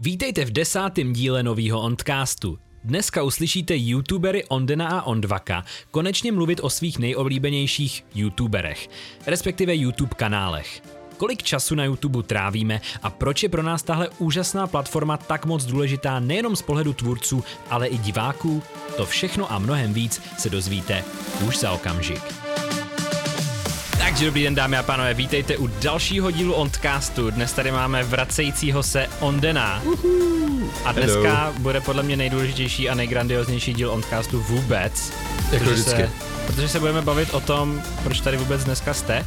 Vítejte v desátém díle nového Ondcastu. Dneska uslyšíte youtubery Ondena a Ondvaka konečně mluvit o svých nejoblíbenějších youtuberech, respektive YouTube kanálech. Kolik času na YouTube trávíme a proč je pro nás tahle úžasná platforma tak moc důležitá nejenom z pohledu tvůrců, ale i diváků? To všechno a mnohem víc se dozvíte už za okamžik. Takže dobrý den dámy a pánové, vítejte u dalšího dílu Ondcastu. Dnes tady máme vracejícího se Ondena. A dneska Hello. bude podle mě nejdůležitější a nejgrandioznější díl Ondcastu vůbec. Jako vždycky. Se, protože se budeme bavit o tom, proč tady vůbec dneska jste.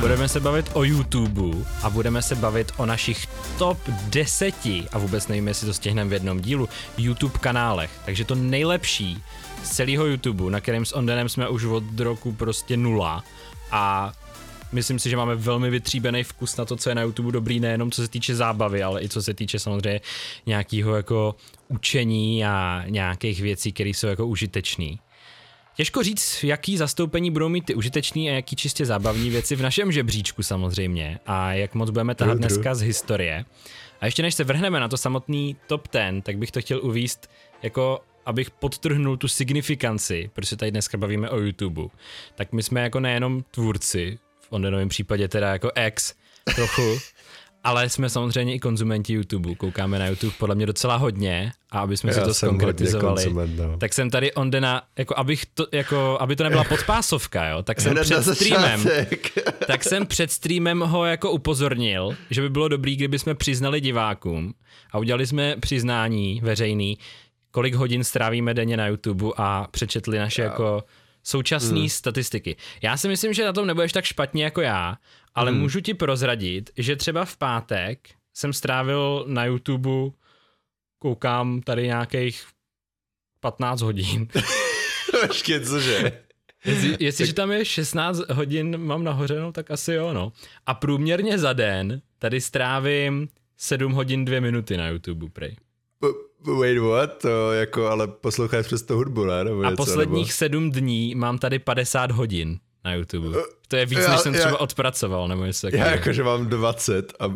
Budeme se bavit o YouTube a budeme se bavit o našich top deseti, a vůbec nevím, jestli to stihneme v jednom dílu, YouTube kanálech. Takže to nejlepší z celého YouTube, na kterém s Ondenem jsme už od roku prostě nula a myslím si, že máme velmi vytříbený vkus na to, co je na YouTube dobrý, nejenom co se týče zábavy, ale i co se týče samozřejmě nějakého jako učení a nějakých věcí, které jsou jako užitečný. Těžko říct, jaký zastoupení budou mít ty užitečný a jaký čistě zábavní věci v našem žebříčku samozřejmě a jak moc budeme tahat dneska z historie. A ještě než se vrhneme na to samotný top 10, tak bych to chtěl uvíst jako abych podtrhnul tu signifikanci, protože tady dneska bavíme o YouTube, tak my jsme jako nejenom tvůrci, v Ondenovém případě teda jako ex trochu, ale jsme samozřejmě i konzumenti YouTube, koukáme na YouTube podle mě docela hodně a aby jsme Já si to skonkretizovali, no. tak jsem tady Ondena, jako abych to, jako, aby to nebyla podpásovka, jo, tak jsem před streamem, tak jsem před streamem ho jako upozornil, že by bylo dobrý, kdyby jsme přiznali divákům a udělali jsme přiznání veřejný, kolik hodin strávíme denně na YouTube a přečetli naše jako současné hmm. statistiky. Já si myslím, že na tom nebudeš tak špatně jako já, ale hmm. můžu ti prozradit, že třeba v pátek jsem strávil na YouTube, koukám tady nějakých 15 hodin. Počkej, cože? Jestli, jestliže tam je 16 hodin, mám nahoře, no tak asi jo, no. A průměrně za den tady strávím 7 hodin 2 minuty na YouTube, prej. Wait, what? To jako, ale posloucháš přes to hudbu, ne? Nebo a něco, posledních nebo... sedm dní mám tady 50 hodin na YouTube. To je víc, já, než jsem třeba já, odpracoval, nebo něco takového. Já jakože mám 20 a, a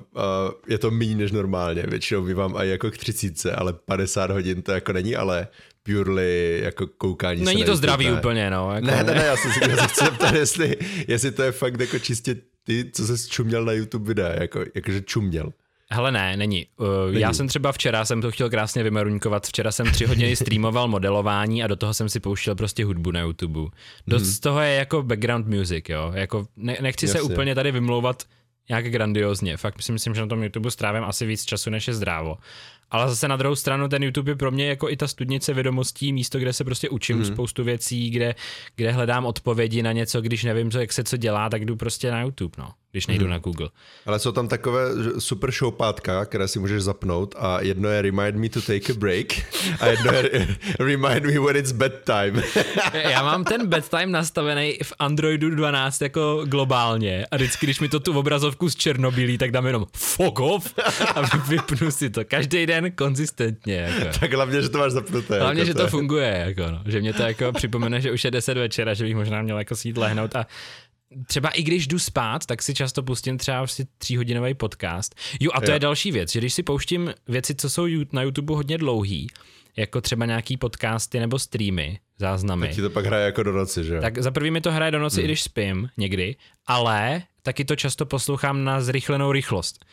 je to méně než normálně. Většinou mám i jako k 30, ale 50 hodin to jako není, ale purely jako koukání Není to zdravý ne. úplně, no. Jako ne, ne, ne, já se, já se chci jestli, jestli to je fakt jako čistě ty, co jsi čuměl na YouTube videa, jako, jakože čuměl. Hele ne, není. Uh, není. Já jsem třeba včera, jsem to chtěl krásně vymeruňkovat, včera jsem tři hodiny streamoval modelování a do toho jsem si pouštěl prostě hudbu na YouTube. Dost hmm. z toho je jako background music, jo. Jako ne, nechci Jasně. se úplně tady vymlouvat nějak grandiozně. Fakt si myslím, že na tom YouTube strávím asi víc času, než je zdrávo. Ale zase na druhou stranu ten YouTube je pro mě jako i ta studnice vědomostí, místo, kde se prostě učím mm. spoustu věcí, kde, kde hledám odpovědi na něco, když nevím, co, jak se co dělá, tak jdu prostě na YouTube, no když nejdu hmm. na Google. Ale jsou tam takové super showpátka, které si můžeš zapnout a jedno je Remind me to take a break a jedno je Remind me when it's bedtime. Já mám ten bedtime nastavený v Androidu 12 jako globálně a vždycky, když mi to tu obrazovku z Černobylí, tak dám jenom fuck off a vypnu si to. Každý den konzistentně. Jako. Tak hlavně, že to máš zapnuté. Hlavně, jako že to, to funguje. Jako no. Že mě to jako připomene, že už je 10 večera, že bych možná měl jako sít lehnout a třeba i když jdu spát, tak si často pustím třeba vlastně tříhodinový podcast. Jo, a to jo. je další věc, že když si pouštím věci, co jsou na YouTube hodně dlouhý, jako třeba nějaký podcasty nebo streamy, záznamy. Tak ti to pak hraje jako do noci, že Tak za prvý mi to hraje do noci, hmm. i když spím někdy, ale taky to často poslouchám na zrychlenou rychlost.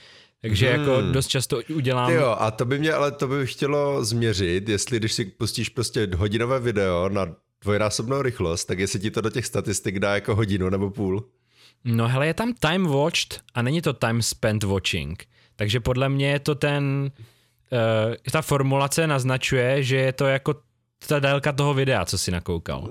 Takže jako hmm. jako dost často udělám... Jo, a to by mě, ale to by chtělo změřit, jestli když si pustíš prostě hodinové video na dvojnásobnou rychlost, tak jestli ti to do těch statistik dá jako hodinu nebo půl? No hele, je tam time watched a není to time spent watching. Takže podle mě je to ten, uh, ta formulace naznačuje, že je to jako ta délka toho videa, co si nakoukal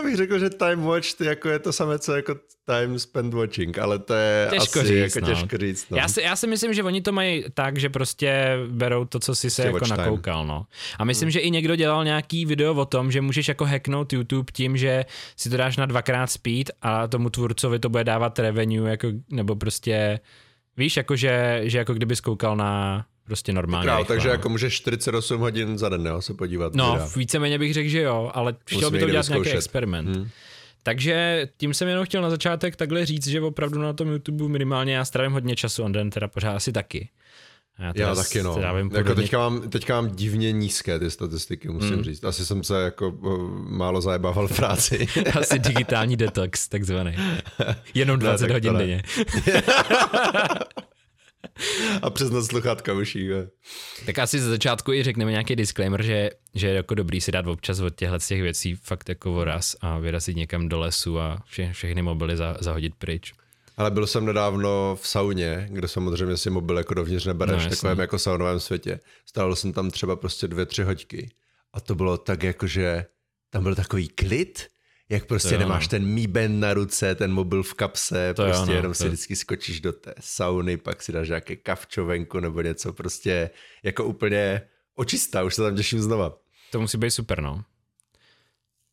já bych řekl, že time watch jako je to samé, co jako time spent watching, ale to je těžko asi říct, jako no. těžko říct. No. Já, si, já si myslím, že oni to mají tak, že prostě berou to, co si se jako nakoukal. No. A myslím, hmm. že i někdo dělal nějaký video o tom, že můžeš jako hacknout YouTube tím, že si to dáš na dvakrát speed a tomu tvůrcovi to bude dávat revenue, jako, nebo prostě Víš, jako že, že jako kdyby zkoukal na prostě normálně. Král, takže no. jako můžeš 48 hodin za den jo, se podívat. No, videa. víceméně bych řekl, že jo, ale chtěl by to udělat nějaký experiment. Hmm. Takže tím jsem jenom chtěl na začátek takhle říct, že opravdu na tom YouTube minimálně já strávím hodně času, on den teda pořád asi taky. Já, já taky no. Jako teďka, mám, teďka mám divně nízké ty statistiky, musím mm. říct. Asi jsem se jako málo zajebával v práci. Asi digitální detox, takzvaný. Jenom 20 ne, hodin denně. A přes noc sluchátka uší. Tak asi ze začátku i řekneme nějaký disclaimer, že, že je jako dobrý si dát občas od těchto těch věcí fakt jako voraz a vyrazit někam do lesu a vše, všechny mobily za, zahodit pryč. Ale byl jsem nedávno v sauně, kde samozřejmě si mobil jako dovnitř nebereš, no, takovém jako saunovém světě. Stál jsem tam třeba prostě dvě, tři hoďky. A to bylo tak jako, že tam byl takový klid, jak prostě nemáš no. ten Mi Band na ruce, ten mobil v kapse, to prostě jo, no, jenom to... si vždycky skočíš do té sauny, pak si dáš nějaké kavčovenku nebo něco, prostě jako úplně očistá, už se tam těším znova. To musí být super, no.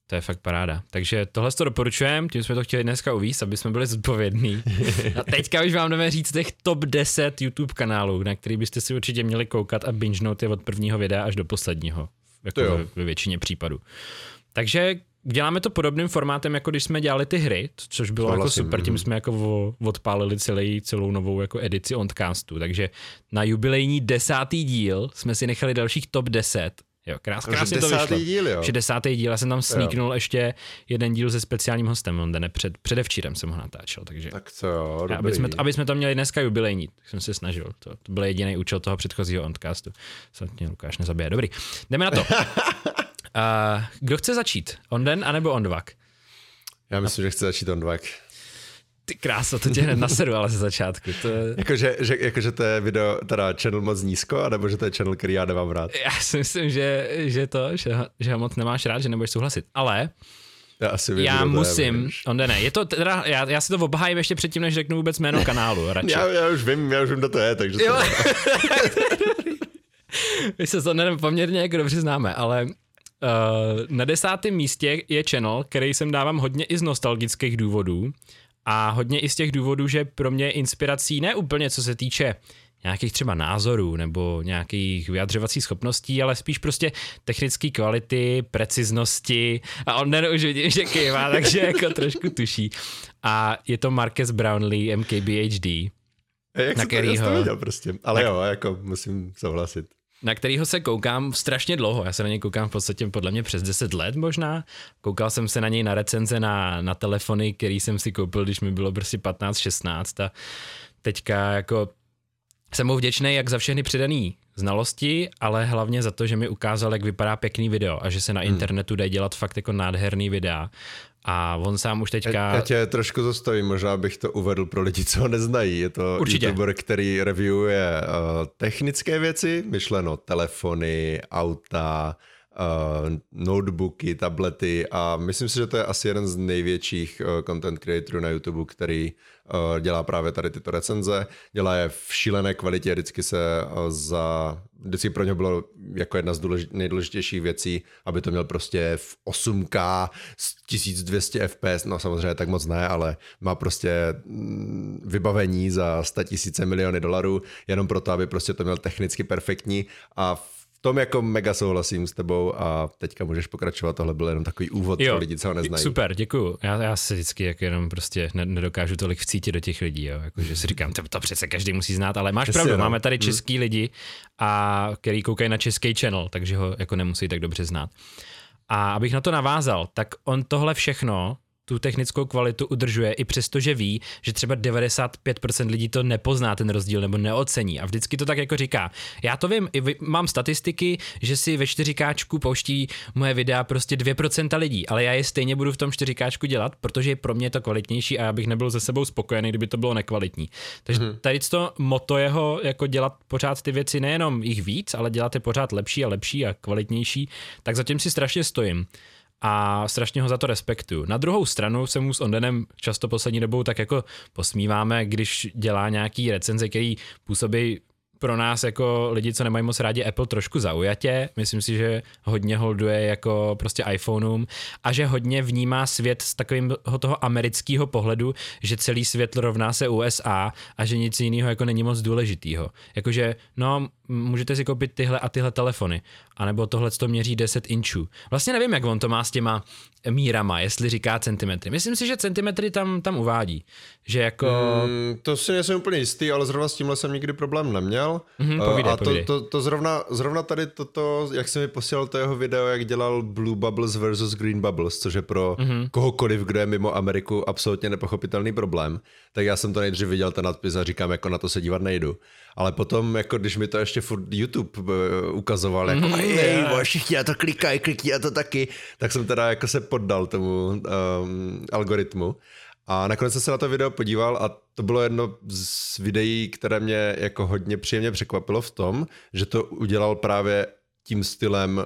To je fakt paráda. Takže tohle to doporučujem, tím jsme to chtěli dneska uvíct, aby jsme byli zodpovědní. A teďka už vám jdeme říct těch top 10 YouTube kanálů, na který byste si určitě měli koukat a bingenout je od prvního videa až do posledního. Jako ve, ve většině případů. Takže děláme to podobným formátem, jako když jsme dělali ty hry, což bylo jako super, tím mhm. jsme jako odpálili celý, celou novou jako edici Ondcastu, takže na jubilejní desátý díl jsme si nechali dalších top 10 Jo, krás, krásně to vyšlo. díl, jo. Že desátý díl, já jsem tam sníknul ještě jeden díl se speciálním hostem, on ne, před, předevčírem jsem ho natáčel, takže. Tak co jo, dobrý. Aby jsme, aby jsme to měli dneska jubilejní, tak jsem se snažil, to, to byl jediný účel toho předchozího Ondcastu. Snad Lukáš nezabije. Dobrý, jdeme na to. Uh, kdo chce začít? Onden anebo Ondvak? Já myslím, že chce začít Ondvak. Ty krása, to tě hned naseru, ale ze začátku. To je... jakože, že, jakože to je video, teda channel moc nízko, anebo že to je channel, který já nemám rád? Já si myslím, že, že to, že, že ho moc nemáš rád, že nebudeš souhlasit. Ale já, asi vím, já musím, on ne, je to teda, já, já si to obhájím ještě předtím, než řeknu vůbec jméno kanálu, radši. já, já, už vím, já už vím, kdo to je, takže jo. My se to nevím, poměrně jako dobře známe, ale Uh, na desátém místě je channel, který sem dávám hodně i z nostalgických důvodů a hodně i z těch důvodů, že pro mě je inspirací ne úplně co se týče nějakých třeba názorů nebo nějakých vyjadřovacích schopností, ale spíš prostě technické kvality, preciznosti a on den už vidím, že kývá, takže jako trošku tuší. A je to Marcus Brownlee, MKBHD. Jak na kterýho, to, viděl prostě, ale na, jo, jako musím souhlasit na kterýho se koukám strašně dlouho. Já se na něj koukám v podstatě podle mě přes 10 let možná. Koukal jsem se na něj na recenze na, na telefony, který jsem si koupil, když mi bylo prostě 15-16 a teďka jako jsem mu vděčný jak za všechny přidaný znalosti, ale hlavně za to, že mi ukázal, jak vypadá pěkný video a že se na hmm. internetu jde dělat fakt jako nádherný videa. A on sám už teďka... Já tě trošku zastavím, možná bych to uvedl pro lidi, co ho neznají. Je to Určitě. youtuber, který reviewuje uh, technické věci, myšleno telefony, auta, uh, notebooky, tablety a myslím si, že to je asi jeden z největších uh, content creatorů na YouTube, který dělá právě tady tyto recenze. Dělá je v šílené kvalitě, vždycky se uh, za... Vždycky pro ně bylo jako jedna z důležit, nejdůležitějších věcí, aby to měl prostě v 8K s 1200 FPS, no samozřejmě tak moc ne, ale má prostě mm, vybavení za 100 tisíce miliony dolarů, jenom proto, aby prostě to měl technicky perfektní a v tom jako mega souhlasím s tebou a teďka můžeš pokračovat. Tohle byl jenom takový úvod jo, pro lidi, co ho neznají. Super, děkuju. Já, já se vždycky jak jenom prostě nedokážu tolik vcítit do těch lidí, jo. Jako, že si říkám, to, to přece každý musí znát, ale máš Přesně, pravdu, no. máme tady hmm. český hmm. lidi, a který koukají na český channel, takže ho jako nemusí tak dobře znát. A abych na to navázal, tak on tohle všechno tu technickou kvalitu udržuje, i přesto, že ví, že třeba 95% lidí to nepozná ten rozdíl nebo neocení. A vždycky to tak jako říká. Já to vím, i mám statistiky, že si ve 4K pouští moje videa prostě 2% lidí, ale já je stejně budu v tom 4K dělat, protože pro mě je to kvalitnější a já bych nebyl ze sebou spokojený, kdyby to bylo nekvalitní. Takže hmm. tady to moto jeho jako dělat pořád ty věci nejenom jich víc, ale dělat je pořád lepší a lepší a kvalitnější, tak zatím si strašně stojím a strašně ho za to respektuju. Na druhou stranu se mu s Ondenem často poslední dobou tak jako posmíváme, když dělá nějaký recenze, který působí pro nás jako lidi, co nemají moc rádi Apple, trošku zaujatě. Myslím si, že hodně holduje jako prostě iPhoneům a že hodně vnímá svět z takového toho amerického pohledu, že celý svět rovná se USA a že nic jiného jako není moc důležitýho. Jakože, no, můžete si koupit tyhle a tyhle telefony, anebo tohle to měří 10 inčů. Vlastně nevím, jak on to má s těma mírama, jestli říká centimetry. Myslím si, že centimetry tam, tam uvádí. Že jako... Mm, to si nejsem úplně jistý, ale zrovna s tímhle jsem nikdy problém neměl měl. Mm-hmm, povídej, a to, povídej. to, to, zrovna, zrovna tady toto, jak jsem mi posílal to jeho video, jak dělal Blue Bubbles versus Green Bubbles, což je pro mm-hmm. kohokoliv, kdo je mimo Ameriku, absolutně nepochopitelný problém, tak já jsem to nejdřív viděl ten nadpis a říkám, jako na to se dívat nejdu. Ale potom, jako když mi to ještě furt YouTube uh, ukazoval, jako mm, yeah. všichni a to klikají, klikni a to taky, tak jsem teda jako se poddal tomu um, algoritmu. A nakonec jsem se na to video podíval a to bylo jedno z videí, které mě jako hodně příjemně překvapilo v tom, že to udělal právě tím stylem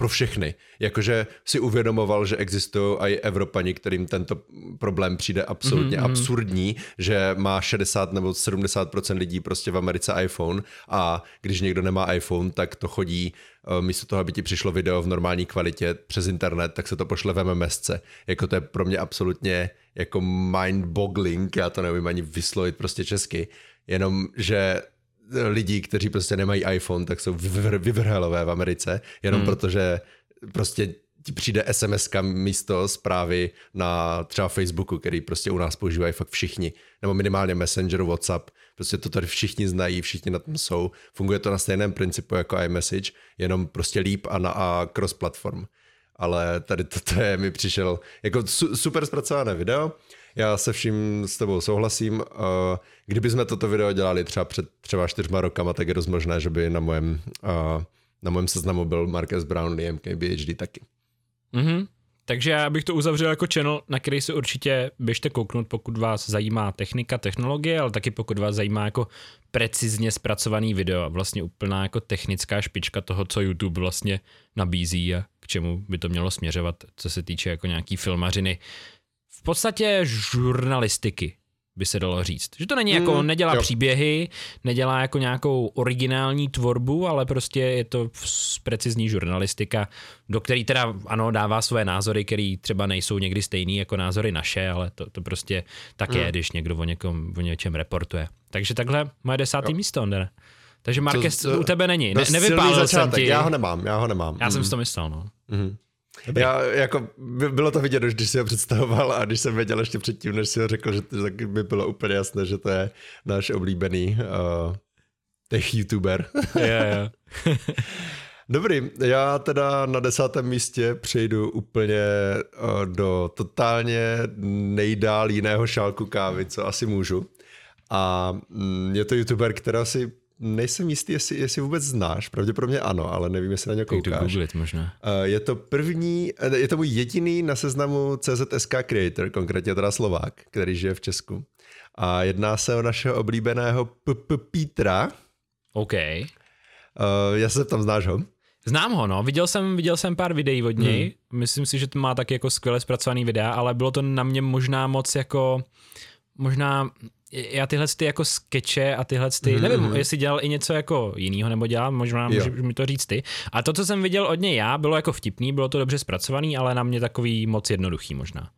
pro všechny. Jakože si uvědomoval, že existují i Evropani, kterým tento problém přijde absolutně mm-hmm. absurdní, že má 60 nebo 70% lidí prostě v Americe iPhone a když někdo nemá iPhone, tak to chodí eh, místo toho, aby ti přišlo video v normální kvalitě přes internet, tak se to pošle v MMSce. Jako to je pro mě absolutně jako mind-boggling, já to nevím ani vyslovit prostě česky, jenom že lidí, kteří prostě nemají iPhone, tak jsou vyvr- vyvrhelové v Americe, jenom hmm. protože prostě ti přijde SMS místo zprávy na třeba Facebooku, který prostě u nás používají fakt všichni, nebo minimálně Messenger, WhatsApp, prostě to tady všichni znají, všichni na tom jsou, funguje to na stejném principu jako iMessage, jenom prostě líp a, na, a cross platform. Ale tady toto je, mi přišel jako su, super zpracované video, já se vším s tebou souhlasím. Kdyby jsme toto video dělali třeba před třeba čtyřma rokama, tak je dost možné, že by na mojem, na mojem seznamu byl Marcus Brown, PhD taky. Mm-hmm. Takže já bych to uzavřel jako channel, na který se určitě běžte kouknout, pokud vás zajímá technika, technologie, ale taky pokud vás zajímá jako precizně zpracovaný video a vlastně úplná jako technická špička toho, co YouTube vlastně nabízí a k čemu by to mělo směřovat, co se týče jako nějaký filmařiny v podstatě žurnalistiky, by se dalo říct. Že to není jako, mm, nedělá jo. příběhy, nedělá jako nějakou originální tvorbu, ale prostě je to precizní žurnalistika, do který teda ano, dává své názory, které třeba nejsou někdy stejný jako názory naše, ale to, to prostě tak je, mm. když někdo o, někom, o něčem reportuje. Takže takhle moje desátý jo. místo, Ondere. Takže Marquez to, to, u tebe není. Ne, nevypálil jsem ti. Já ho nemám, já ho nemám. Já mm. jsem si to myslel, no. Mm. Dobrý. Já, jako, bylo to vidět, když si ho představoval a když jsem věděl ještě předtím, než si ho řekl, že to, tak by bylo úplně jasné, že to je náš oblíbený uh, tech youtuber. yeah, yeah. Dobrý, já teda na desátém místě přejdu úplně uh, do totálně nejdál jiného šálku kávy, co asi můžu. A mm, je to youtuber, kterého si nejsem jistý, jestli, jestli vůbec znáš, pravděpodobně ano, ale nevím, jestli na ně koukáš. to googlit možná. Eh, je to první, eh, je to můj jediný na seznamu CZSK Creator, konkrétně teda Slovák, který žije v Česku. A jedná se o našeho oblíbeného PP Petra. OK. Uh, já se tam znáš ho? Znám ho, no. Viděl jsem, viděl jsem pár videí od něj. Hmm. Myslím si, že to má taky jako skvěle zpracovaný videa, ale bylo to na mě možná moc jako možná já tyhle ty jako skeče a tyhle ty, mm-hmm. nevím, jestli dělal i něco jako jiného nebo dělal, možná můžeš mi to říct ty. A to, co jsem viděl od něj já, bylo jako vtipný, bylo to dobře zpracovaný, ale na mě takový moc jednoduchý možná.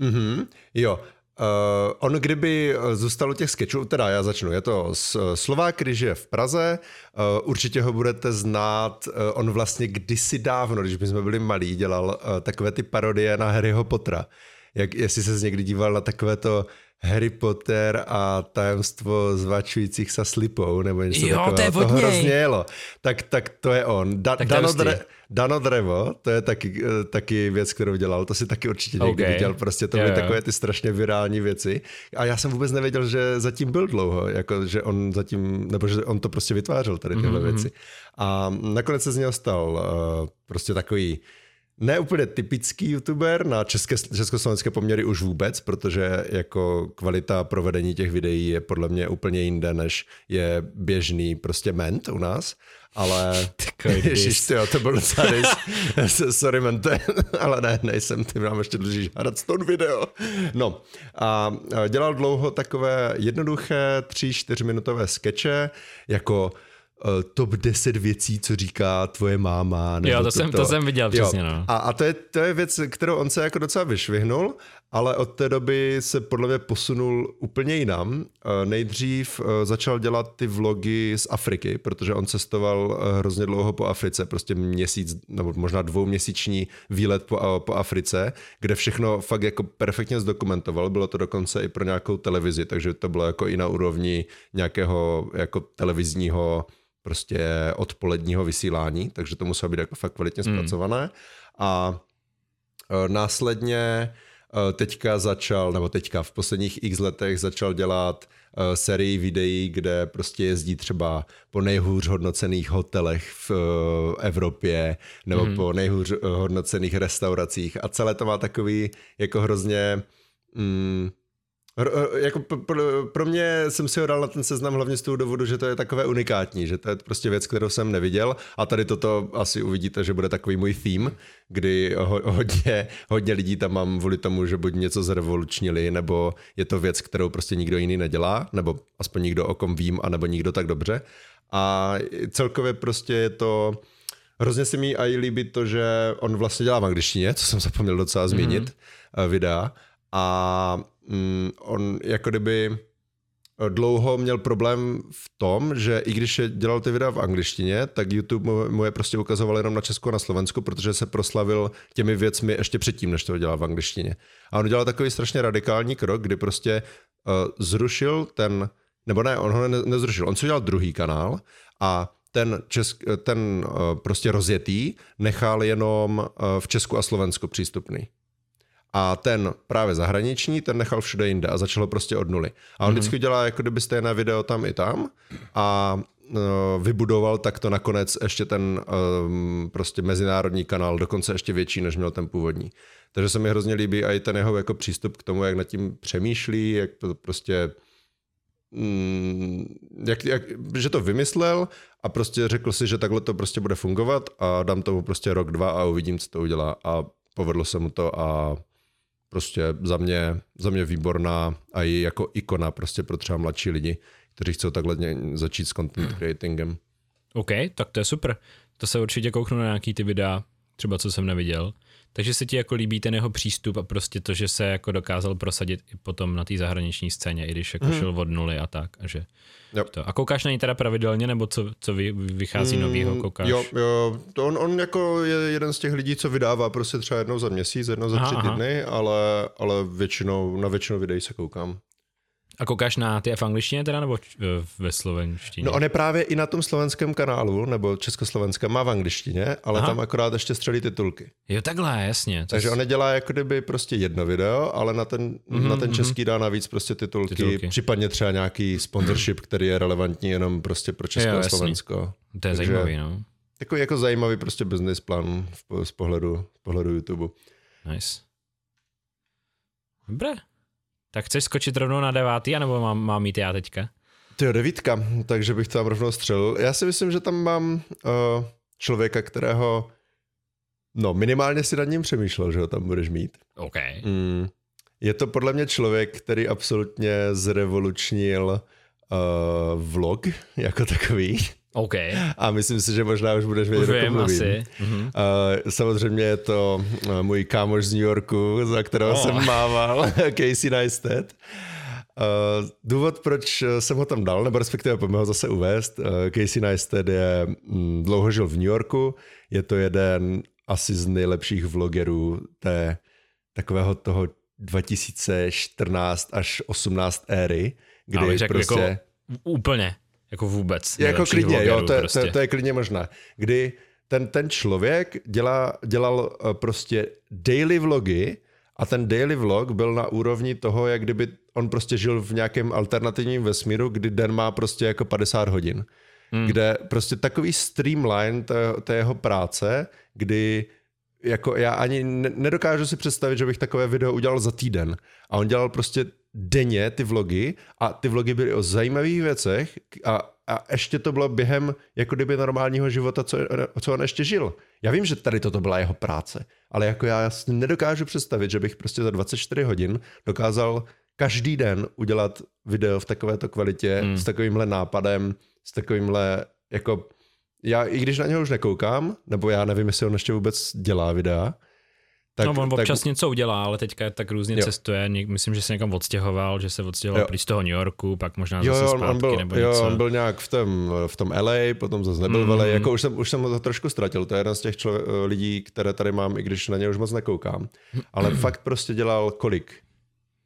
Mm-hmm. Jo, Uh, on kdyby zůstal u těch sketchů, teda já začnu, je to Slovák, který žije v Praze, uh, určitě ho budete znát, uh, on vlastně kdysi dávno, když jsme byli malí, dělal uh, takové ty parodie na Harryho Pottera. Jak, jestli se někdy díval na takové to Harry Potter a tajemstvo zvačujících se slipou, nebo něco jo, takového. To, je to hrozně jelo. Tak, tak to je on. Da, tak Dano, Dre, Dano Drevo, to je taky, eh, taky věc, kterou dělal. To si taky určitě někdy okay. viděl. Prostě to byly takové ty strašně virální věci. A já jsem vůbec nevěděl, že zatím byl dlouho. Jako, že on zatím, nebo že on to prostě vytvářel tady tyhle mm-hmm. věci. A nakonec se z něho stal uh, prostě takový ne úplně typický youtuber, na české, československé poměry už vůbec, protože jako kvalita provedení těch videí je podle mě úplně jinde, než je běžný prostě ment u nás, ale ježiš, tyjo, to byl docela sorry mente, ale ne, nejsem, ty nám ještě dlužíš stone video. No a dělal dlouho takové jednoduché tři, čtyřminutové skeče, jako uh, top 10 věcí, co říká tvoje máma. Nebo jo, to, to, jsem, to jsem viděl přesně. No. A, a to, je, to je věc, kterou on se jako docela vyšvihnul, ale od té doby se podle mě posunul úplně jinam. Uh, nejdřív uh, začal dělat ty vlogy z Afriky, protože on cestoval uh, hrozně dlouho po Africe, prostě měsíc nebo možná dvouměsíční výlet po, uh, po Africe, kde všechno fakt jako perfektně zdokumentoval. Bylo to dokonce i pro nějakou televizi, takže to bylo jako i na úrovni nějakého jako televizního prostě odpoledního vysílání, takže to muselo být jako fakt kvalitně hmm. zpracované. Mm. A e, následně e, teďka začal, nebo teďka v posledních x letech začal dělat e, sérii videí, kde prostě jezdí třeba po nejhůř hodnocených hotelech v Evropě nebo mm. po nejhůř hodnocených restauracích a celé to má takový jako hrozně mm, jako pro, pro mě jsem si ho dal na ten seznam hlavně z toho důvodu, že to je takové unikátní, že to je prostě věc, kterou jsem neviděl a tady toto asi uvidíte, že bude takový můj theme, kdy ho, hodně, hodně lidí tam mám kvůli tomu, že buď něco zrevolučnili, nebo je to věc, kterou prostě nikdo jiný nedělá, nebo aspoň nikdo o kom vím, anebo nikdo tak dobře. A celkově prostě je to... Hrozně se mi i líbí to, že on vlastně dělá v angličtině, co jsem zapomněl docela změnit, mm-hmm. videa. A mm, on jako kdyby eh, dlouho měl problém v tom, že i když je dělal ty videa v angličtině, tak YouTube mu, mu je prostě ukazoval jenom na Česku a na Slovensku, protože se proslavil těmi věcmi ještě předtím, než to dělal v angličtině. A on udělal takový strašně radikální krok, kdy prostě uh, zrušil ten, nebo ne, on ho ne, nezrušil, on si udělal druhý kanál a ten, česk, ten uh, prostě rozjetý nechal jenom uh, v Česku a Slovensku přístupný a ten právě zahraniční, ten nechal všude jinde a začal ho prostě od nuly. A on mm-hmm. vždycky dělá jako kdyby stejné video tam i tam a uh, vybudoval takto nakonec ještě ten um, prostě mezinárodní kanál, dokonce ještě větší, než měl ten původní. Takže se mi hrozně líbí i ten jeho jako přístup k tomu, jak nad tím přemýšlí, jak to prostě mm, jak, jak, že to vymyslel a prostě řekl si, že takhle to prostě bude fungovat a dám tomu prostě rok, dva a uvidím, co to udělá a povedlo se mu to a prostě za mě, za mě výborná a i jako ikona prostě pro třeba mladší lidi, kteří chcou takhle začít s content creatingem. OK, tak to je super. To se určitě kouknu na nějaký ty videa, třeba co jsem neviděl. Takže se ti jako líbí ten jeho přístup a prostě to, že se jako dokázal prosadit i potom na té zahraniční scéně, i když jako hmm. šel od nuly a tak. A, že to. a koukáš na ní teda pravidelně, nebo co, co vy, vychází hmm, novýho, koukáš? Jo, jo to on, on jako je jeden z těch lidí, co vydává prostě třeba jednou za měsíc, jednou za aha, tři aha. týdny, ale, ale většinou, na většinu videí se koukám. A koukáš na ty v angličtině teda, nebo ve slovenštině? No on je právě i na tom slovenském kanálu, nebo československém, má v angličtině, ale Aha. tam akorát ještě střelí titulky. Jo, takhle, jasně. Takže on nedělá jako kdyby prostě jedno video, ale na ten, mm-hmm, na ten mhm. český dá navíc prostě titulky, titulky, případně třeba nějaký sponsorship, který je relevantní jenom prostě pro Česko jo, a Slovensko. To je Takže, zajímavý, no. Takový jako zajímavý prostě business plan z pohledu, z pohledu YouTube. Nice. Dobré. Tak chceš skočit rovnou na devátý, anebo mám, mám mít já teďka? Ty jo, devítka, takže bych tam rovnou střelil. Já si myslím, že tam mám uh, člověka, kterého, no minimálně si nad ním přemýšlel, že ho tam budeš mít. OK. Mm, je to podle mě člověk, který absolutně zrevolučnil uh, vlog jako takový. OK. A myslím si, že možná už budeš vědět, kom mluvím. Asi. Uh, samozřejmě je to uh, můj kámoš z New Yorku, za kterého oh. jsem mával, Casey Neistat. Uh, důvod, proč jsem ho tam dal, nebo respektive pojďme ho zase uvést, uh, Casey Neistat je, um, dlouho žil v New Yorku, je to jeden asi z nejlepších vlogerů té takového toho 2014 až 18 éry, kdy Ale řekl, prostě... Jako úplně. Jako vůbec. Jako klidně, jo, to, prostě. to, to je klidně možné. Kdy ten, ten člověk dělá, dělal eh, prostě daily vlogy a ten daily vlog byl na úrovni toho, jak kdyby on prostě žil v nějakém alternativním vesmíru, kdy den má prostě jako 50 hodin. Hmm. Kde prostě takový streamline té, té jeho práce, kdy jako já ani nedokážu si představit, že bych takové video udělal za týden. A on dělal prostě denně ty vlogy a ty vlogy byly o zajímavých věcech a, a ještě to bylo během jako kdyby normálního života, co, co on ještě žil. Já vím, že tady toto byla jeho práce, ale jako já si nedokážu představit, že bych prostě za 24 hodin dokázal každý den udělat video v takovéto kvalitě, hmm. s takovýmhle nápadem, s takovýmhle jako já, i když na něho už nekoukám, nebo já nevím, jestli on ještě vůbec dělá videa, tak, no, on občas tak... něco udělá, ale teďka tak různě jo. cestuje. Myslím, že se někam odstěhoval, že se odstěhoval prý z toho New Yorku, pak možná jo, zase zpátky, on byl, nebo jo, něco. on byl nějak v tom, v tom LA, potom zase nebyl mm. v LA. Jako už jsem, už jsem to trošku ztratil. To je jeden z těch člověk, lidí, které tady mám, i když na ně už moc nekoukám. Ale fakt prostě dělal kolik?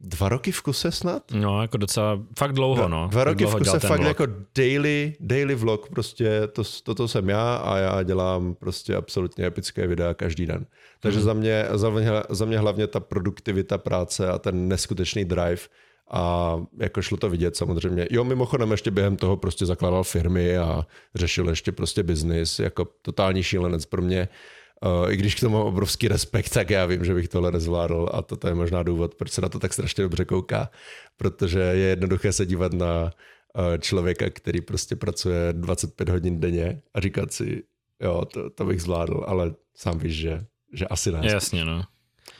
Dva roky v kuse snad? No, jako docela, fakt dlouho, dva, no. Dva roky v kuse, fakt vlog. jako daily, daily vlog, prostě to, toto jsem já a já dělám prostě absolutně epické videa každý den. Takže mm. za, mě, za, mě, za mě hlavně ta produktivita práce a ten neskutečný drive a jako šlo to vidět samozřejmě. Jo, mimochodem ještě během toho prostě zakládal firmy a řešil ještě prostě biznis, jako totální šílenec pro mě. Uh, I když k tomu mám obrovský respekt, tak já vím, že bych tohle nezvládl a toto je možná důvod, proč se na to tak strašně dobře kouká, protože je jednoduché se dívat na uh, člověka, který prostě pracuje 25 hodin denně a říkat si, jo, to, to bych zvládl, ale sám víš, že, že asi ne. Jasně, no.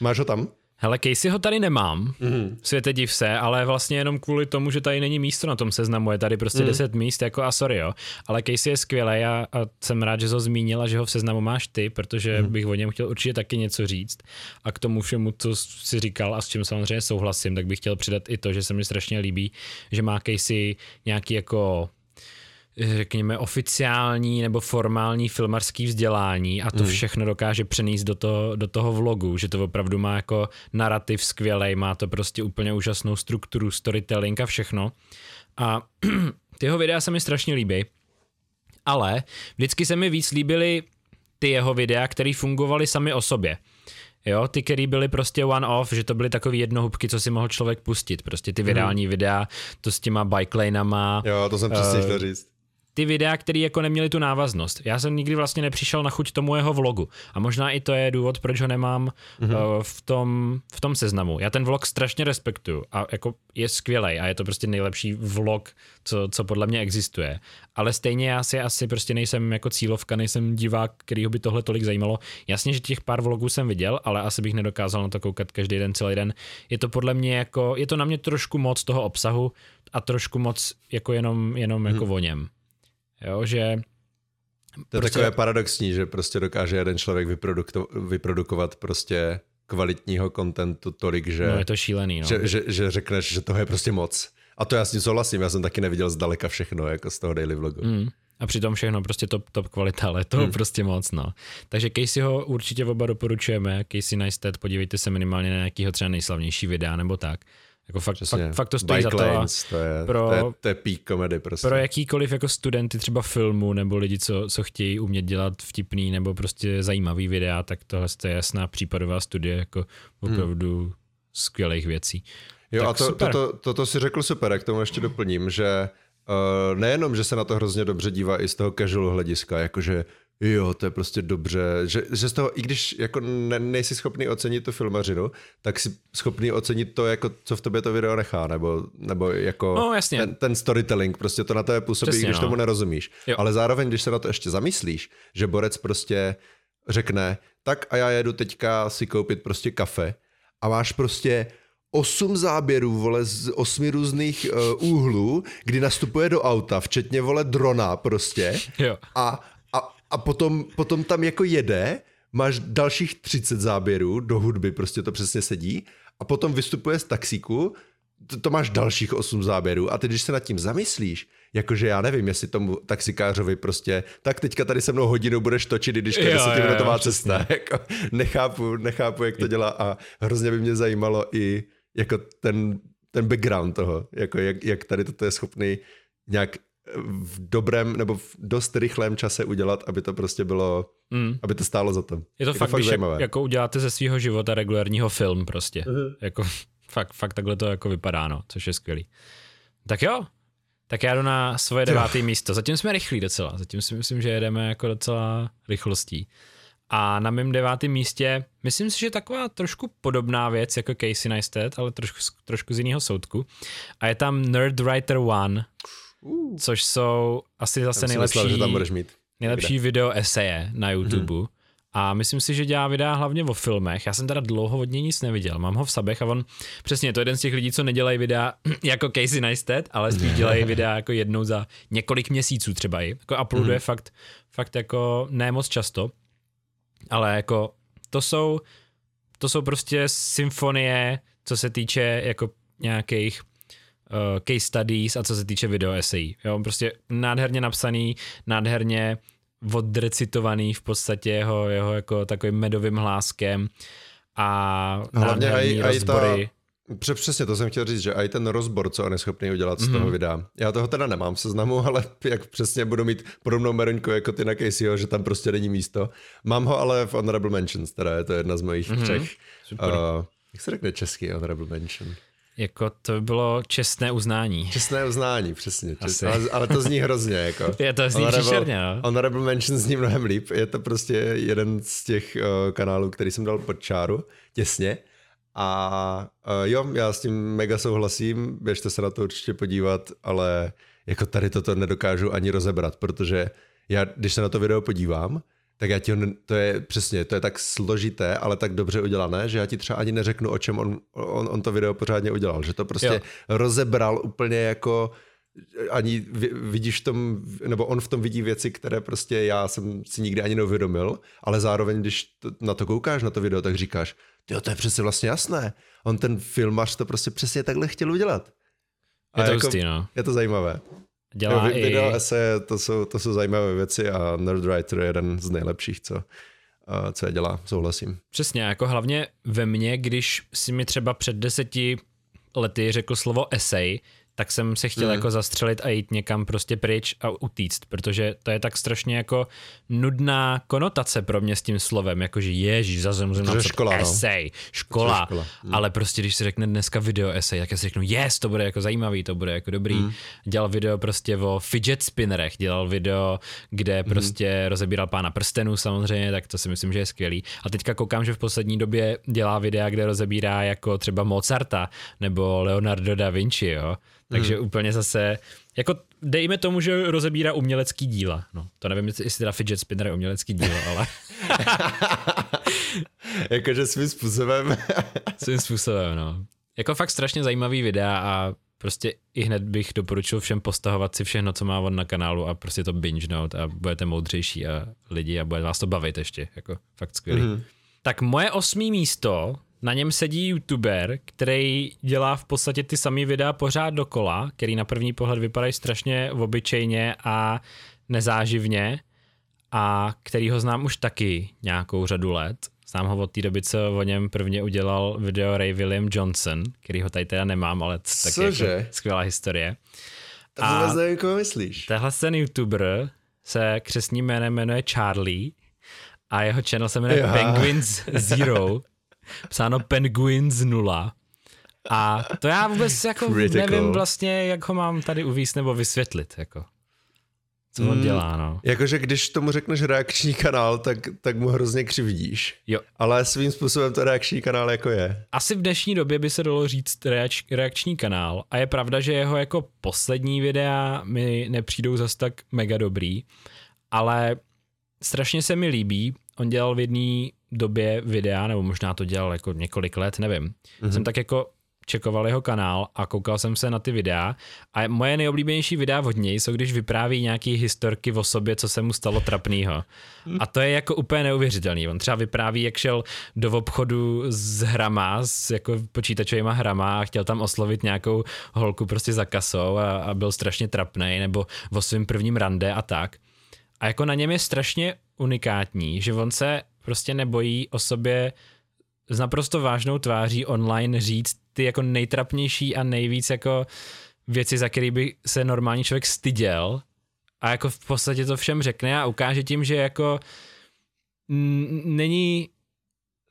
Máš ho tam? Hele, Casey ho tady nemám, mm-hmm. světe div se, ale vlastně jenom kvůli tomu, že tady není místo na tom seznamu, je tady prostě mm. 10 míst, jako a sorry jo, ale Casey je skvělý a, a jsem rád, že jsi ho zmínil a že ho v seznamu máš ty, protože mm. bych o něm chtěl určitě taky něco říct a k tomu všemu, co si říkal a s čím samozřejmě souhlasím, tak bych chtěl přidat i to, že se mi strašně líbí, že má Casey nějaký jako řekněme, oficiální nebo formální filmarský vzdělání a to mm. všechno dokáže přenést do, to, do toho vlogu, že to opravdu má jako narrativ skvělej, má to prostě úplně úžasnou strukturu, storytelling a všechno. A ty jeho videa se mi strašně líbí, ale vždycky se mi víc líbily ty jeho videa, které fungovaly sami o sobě. Jo, ty, které byly prostě one-off, že to byly takové jednohubky, co si mohl člověk pustit. Prostě ty virální mm. videa, to s těma bike lanama. Jo, to jsem přesně uh, chtěl říct ty videa, které jako neměly tu návaznost. Já jsem nikdy vlastně nepřišel na chuť tomu jeho vlogu. A možná i to je důvod, proč ho nemám mm-hmm. uh, v, tom, v tom seznamu. Já ten vlog strašně respektuju a jako je skvělý a je to prostě nejlepší vlog, co, co podle mě existuje. Ale stejně já si asi prostě nejsem jako cílovka, nejsem divák, kterýho by tohle tolik zajímalo. Jasně, že těch pár vlogů jsem viděl, ale asi bych nedokázal na to koukat každý den, celý den. Je to podle mě jako, je to na mě trošku moc toho obsahu a trošku moc jako jenom, jenom mm. jako o něm. Jo, že to je prostě... takové paradoxní, že prostě dokáže jeden člověk vyproduko- vyprodukovat prostě kvalitního kontentu tolik, že... No je to šílený, no. Že, že, že řekneš, že toho je prostě moc. A to já s tím souhlasím, já jsem taky neviděl zdaleka všechno, jako z toho daily vlogu. Mm. A přitom všechno prostě top, top kvalita, ale to hmm. prostě moc, no. Takže Casey ho určitě oba doporučujeme, Casey Neistat, podívejte se minimálně na nějakýho třeba nejslavnější videa nebo tak. Jako fakt, fakt, fakt to stojí Bike za to. Lanes, to je, pro, to je, to je peak komedy prostě. Pro jakýkoliv jako studenty třeba filmu nebo lidi, co, co chtějí umět dělat vtipný nebo prostě zajímavý videa, tak tohle je jasná případová studie jako opravdu hmm. skvělých věcí. Jo tak a to, super. to, to, to, to si řekl super, jak tomu ještě doplním, že uh, nejenom, že se na to hrozně dobře dívá i z toho casual hlediska, jakože jo, to je prostě dobře, že, že z toho, i když jako ne, nejsi schopný ocenit tu filmařinu, tak si schopný ocenit to, jako, co v tobě to video nechá, nebo, nebo jako no, jasně. Ten, ten storytelling, prostě to na tebe působí, Přesně, když no. tomu nerozumíš. Jo. Ale zároveň, když se na to ještě zamyslíš, že borec prostě řekne, tak a já jedu teďka si koupit prostě kafe a máš prostě osm záběrů, vole, z osmi různých uh, úhlů, kdy nastupuje do auta, včetně, vole, drona prostě. Jo. A a potom, potom tam jako jede, máš dalších 30 záběrů do hudby, prostě to přesně sedí, a potom vystupuje z taxíku, to, to máš dalších 8 záběrů a ty, když se nad tím zamyslíš, jakože já nevím, jestli tomu taxikářovi prostě, tak teďka tady se mnou hodinu budeš točit, když to je desetiminutová cesta. Jako, nechápu, nechápu, jak to dělá a hrozně by mě zajímalo i jako ten, ten background toho, jako jak, jak tady toto je schopný nějak v dobrém nebo v dost rychlém čase udělat, aby to prostě bylo, mm. aby to stálo za to. Je to, je fakt, to fakt zajímavé. jako uděláte ze svého života regulárního film prostě. Uh-huh. Jako fakt, fakt takhle to jako vypadá, no, což je skvělý. Tak jo, tak já jdu na svoje deváté místo. Zatím jsme rychlí docela, zatím si myslím, že jedeme jako docela rychlostí. A na mém devátém místě, myslím si, že taková trošku podobná věc jako Casey Neistat, ale trošku, trošku z jiného soudku. A je tam Nerd Writer One, Uh. Což jsou asi zase nejlepší, myslel, že tam budeš mít nejlepší video eseje na YouTube. Mm-hmm. A myslím si, že dělá videa hlavně o filmech. Já jsem teda dlouho od něj nic neviděl. Mám ho v sabech a on přesně to je jeden z těch lidí, co nedělají videa jako Casey Neistat, ale spíš dělají videa jako jednou za několik měsíců třeba i. Jako uploaduje mm. fakt, fakt jako ne moc často. Ale jako to jsou, to jsou prostě symfonie, co se týče jako nějakých case studies a co se týče video essay. Jo, prostě nádherně napsaný, nádherně odrecitovaný v podstatě jeho, jeho jako takovým medovým hláskem a Hlavně aj, rozbory. Ta, přesně to jsem chtěl říct, že i ten rozbor, co on je schopný udělat z mm-hmm. toho videa. Já toho teda nemám v seznamu, ale jak přesně budu mít podobnou meroňku jako ty na Caseyho, že tam prostě není místo. Mám ho ale v Honorable Mentions, teda je to jedna z mojich mm-hmm. třech. Super. Uh, jak se řekne český Honorable Mention? Jako to by bylo čestné uznání. Čestné uznání, přesně. Čest, ale, ale to zní hrozně. Jako. Je to zní příšerně, no. Honorable Mention zní mnohem líp. Je to prostě jeden z těch uh, kanálů, který jsem dal pod čáru, těsně. A uh, jo, já s tím mega souhlasím, běžte se na to určitě podívat, ale jako tady toto nedokážu ani rozebrat, protože já, když se na to video podívám, tak já ti ho, to je přesně, to je tak složité, ale tak dobře udělané, že já ti třeba ani neřeknu, o čem on, on, on to video pořádně udělal, že to prostě jo. rozebral úplně jako ani vidíš v tom, nebo on v tom vidí věci, které prostě já jsem si nikdy ani neuvědomil, ale zároveň, když to, na to koukáš, na to video, tak říkáš, jo, to je přece vlastně jasné. On ten filmař to prostě přesně takhle chtěl udělat. A je to jako, hustý, no. Je to zajímavé. Dělá jo, video i... ese, to jsou, to jsou zajímavé věci a Nerdwriter je jeden z nejlepších, co, co je dělá, souhlasím. Přesně, jako hlavně ve mně, když si mi třeba před deseti lety řekl slovo essay, tak jsem se chtěl mm. jako zastřelit a jít někam prostě pryč a utíct, protože to je tak strašně jako nudná konotace pro mě s tím slovem, jakože ježíš, zase musím napsat škola, no. esej, škola, škola. Mm. ale prostě když se řekne dneska video esej, tak já si řeknu, yes, to bude jako zajímavý, to bude jako dobrý. Mm. Dělal video prostě o fidget spinnerech, dělal video, kde mm. prostě rozebíral pána prstenů samozřejmě, tak to si myslím, že je skvělý. A teďka koukám, že v poslední době dělá videa, kde rozebírá jako třeba Mozarta nebo Leonardo da Vinci, jo takže hmm. úplně zase, jako dejme tomu, že rozebírá umělecký díla. No, to nevím, jestli teda fidget spinner je umělecký dílo, ale... Jakože svým způsobem. svým způsobem, no. Jako fakt strašně zajímavý videa a prostě i hned bych doporučil všem postahovat si všechno, co má on na kanálu a prostě to binge note a budete moudřejší a lidi a bude vás to bavit ještě, jako fakt skvělý. Mm-hmm. Tak moje osmý místo na něm sedí youtuber, který dělá v podstatě ty samé videa pořád dokola, který na první pohled vypadají strašně obyčejně a nezáživně a který ho znám už taky nějakou řadu let. Znám ho od té doby, co o něm prvně udělal video Ray William Johnson, který ho tady teda nemám, ale taky jako skvělá historie. To vůbec nevím, koho myslíš. Tehle ten youtuber se křesním jménem jmenuje Charlie a jeho channel se jmenuje. Penguins Zero psáno Penguins 0. A to já vůbec jako Critical. nevím vlastně, jak ho mám tady uvíct nebo vysvětlit. Jako. Co on mm, dělá, no. Jakože když tomu řekneš reakční kanál, tak, tak mu hrozně křivdíš. Jo. Ale svým způsobem to reakční kanál jako je. Asi v dnešní době by se dalo říct reač, reakční kanál. A je pravda, že jeho jako poslední videa mi nepřijdou zas tak mega dobrý. Ale strašně se mi líbí. On dělal v jedné době videa, nebo možná to dělal jako několik let, nevím. Mm-hmm. Jsem tak jako čekoval jeho kanál a koukal jsem se na ty videa a moje nejoblíbenější videa od něj jsou, když vypráví nějaký historky o sobě, co se mu stalo trapnýho. A to je jako úplně neuvěřitelný. On třeba vypráví, jak šel do obchodu s hrama, s jako počítačovýma hrama a chtěl tam oslovit nějakou holku prostě za kasou a, a byl strašně trapný, nebo o svém prvním rande a tak. A jako na něm je strašně unikátní, že on se prostě nebojí o sobě s naprosto vážnou tváří online říct ty jako nejtrapnější a nejvíc jako věci, za který by se normální člověk styděl. A jako v podstatě to všem řekne a ukáže tím, že jako není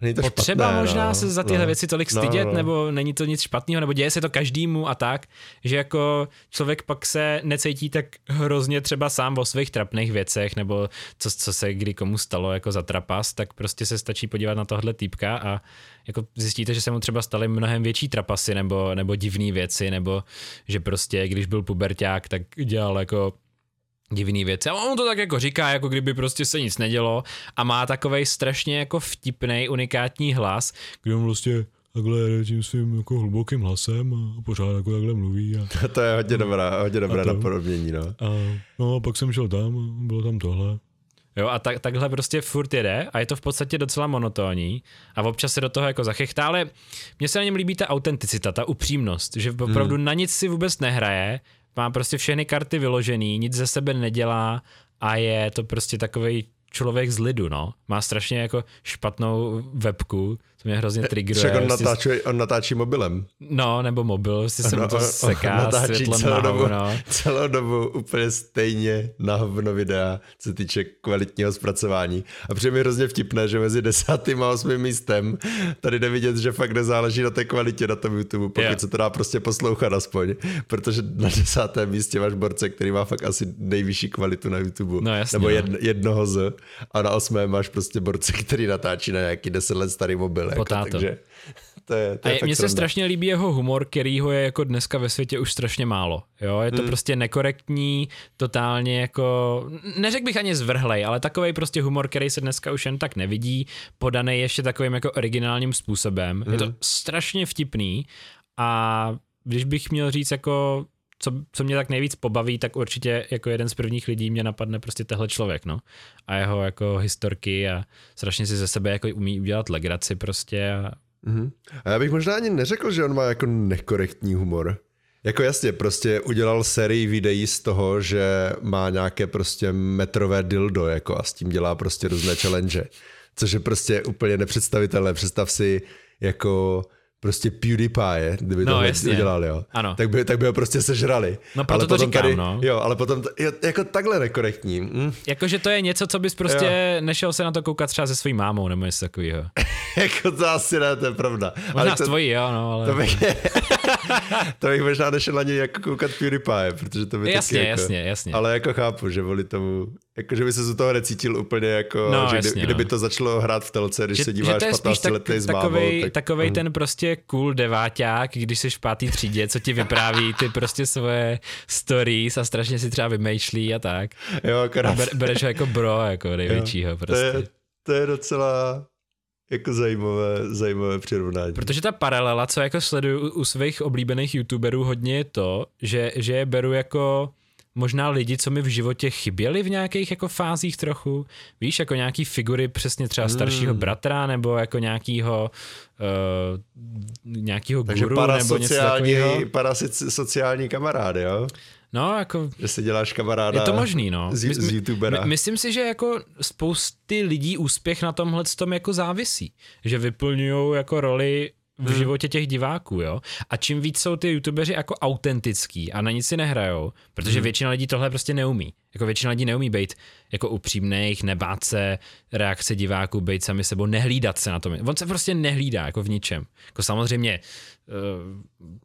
Není to potřeba špatné, možná no. se za tyhle no. věci tolik no, stydět, no, no. nebo není to nic špatného, nebo děje se to každému a tak, že jako člověk pak se necítí tak hrozně třeba sám o svých trapných věcech, nebo co, co se kdy komu stalo jako za trapas, tak prostě se stačí podívat na tohle týpka a jako zjistíte, že se mu třeba staly mnohem větší trapasy nebo, nebo divné věci, nebo že prostě když byl puberták, tak dělal jako divný věci. A on to tak jako říká, jako kdyby prostě se nic nedělo a má takovej strašně jako vtipný, unikátní hlas, kdy on prostě takhle tím svým jako hlubokým hlasem a pořád jako takhle mluví. A, to je hodně dobrá, hodně dobré napodobnění, no. A, no a pak jsem šel tam a bylo tam tohle. Jo, a tak, takhle prostě furt jede a je to v podstatě docela monotónní a občas se do toho jako zachechtá, ale mně se na něm líbí ta autenticita, ta upřímnost, že opravdu hmm. na nic si vůbec nehraje, má prostě všechny karty vyložený, nic ze sebe nedělá a je to prostě takový člověk z lidu, no. Má strašně jako špatnou webku, to mě hrozně triggeruje. Však on natáčí, on natáčí mobilem. No, nebo mobil, si se mu to seká on natáčí celou dobu, no. celou dobu úplně stejně na hovno videa, co se týče kvalitního zpracování. A přijde mi hrozně vtipné, že mezi desátým a osmým místem tady jde vidět, že fakt nezáleží na té kvalitě na tom YouTube, pokud yeah. se to dá prostě poslouchat aspoň. Protože na desátém místě máš borce, který má fakt asi nejvyšší kvalitu na YouTube. No, jasně, nebo no. jedno, jednoho z. A na osmém máš prostě borce, který natáčí na nějaký deset let starý mobil. Jako, takže to je, to je a mně se strašně líbí jeho humor, který ho je jako dneska ve světě už strašně málo. Jo? Je to hmm. prostě nekorektní, totálně jako, neřekl bych ani zvrhlej, ale takový prostě humor, který se dneska už jen tak nevidí, podaný ještě takovým jako originálním způsobem. Hmm. Je to hmm. strašně vtipný a když bych měl říct jako co, co mě tak nejvíc pobaví, tak určitě jako jeden z prvních lidí mě napadne prostě tehle člověk, no. A jeho jako historky a strašně si ze sebe jako umí udělat legraci prostě. A... Mm-hmm. a já bych možná ani neřekl, že on má jako nekorektní humor. Jako jasně, prostě udělal sérii videí z toho, že má nějaké prostě metrové dildo jako a s tím dělá prostě různé challenge. Což je prostě úplně nepředstavitelné. Představ si jako prostě PewDiePie, kdyby no, to jasně. udělali, jo. Ano. Tak, by, tak by ho prostě sežrali. No proto ale to říkám, tady, no. Jo, ale potom, to, jo, jako takhle nekorektní. Hm. Jakože to je něco, co bys prostě jo. nešel se na to koukat třeba se svojí mámou nebo něco takového. jako to asi ne, to je pravda. Možná ale to, s tvojí, jo, no, ale... To bych, to bych možná nešel ani jako koukat PewDiePie, protože to by jasně, taky jako, jasně, jasně. Ale jako chápu, že voli tomu, jako že by se z toho necítil úplně jako, no, že jasně, kdyby no. to začalo hrát v telce, když že, se díváš 15 tak, letý. Takovej, tak... takovej uh. ten prostě cool deváťák, když jsi v pátý třídě, co ti vypráví ty prostě svoje stories a strašně si třeba vymýšlí a tak. Jo, akorát. Ber, bereš ho jako bro, jako největšího prostě. To je, to je docela jako zajímavé, zajímavé přirovnání. Protože ta paralela, co jako sleduju u svých oblíbených youtuberů hodně je to, že, že je beru jako možná lidi, co mi v životě chyběli v nějakých jako fázích trochu. Víš, jako nějaký figury přesně třeba hmm. staršího bratra nebo jako nějakýho uh, nějakýho Takže guru nebo něco takového. parasociální kamarád, jo? No, jako... Že si děláš kamaráda Je to možný, no. Z, z youtubera. My, myslím si, že jako spousty lidí úspěch na tomhle tom jako závisí. Že vyplňují jako roli v hmm. životě těch diváků, jo. A čím víc jsou ty youtubeři jako autentický a na nic si nehrajou, protože hmm. většina lidí tohle prostě neumí. Jako většina lidí neumí být jako upřímných, nebát se reakce diváků, být sami sebou, nehlídat se na tom. On se prostě nehlídá jako v ničem. Jako samozřejmě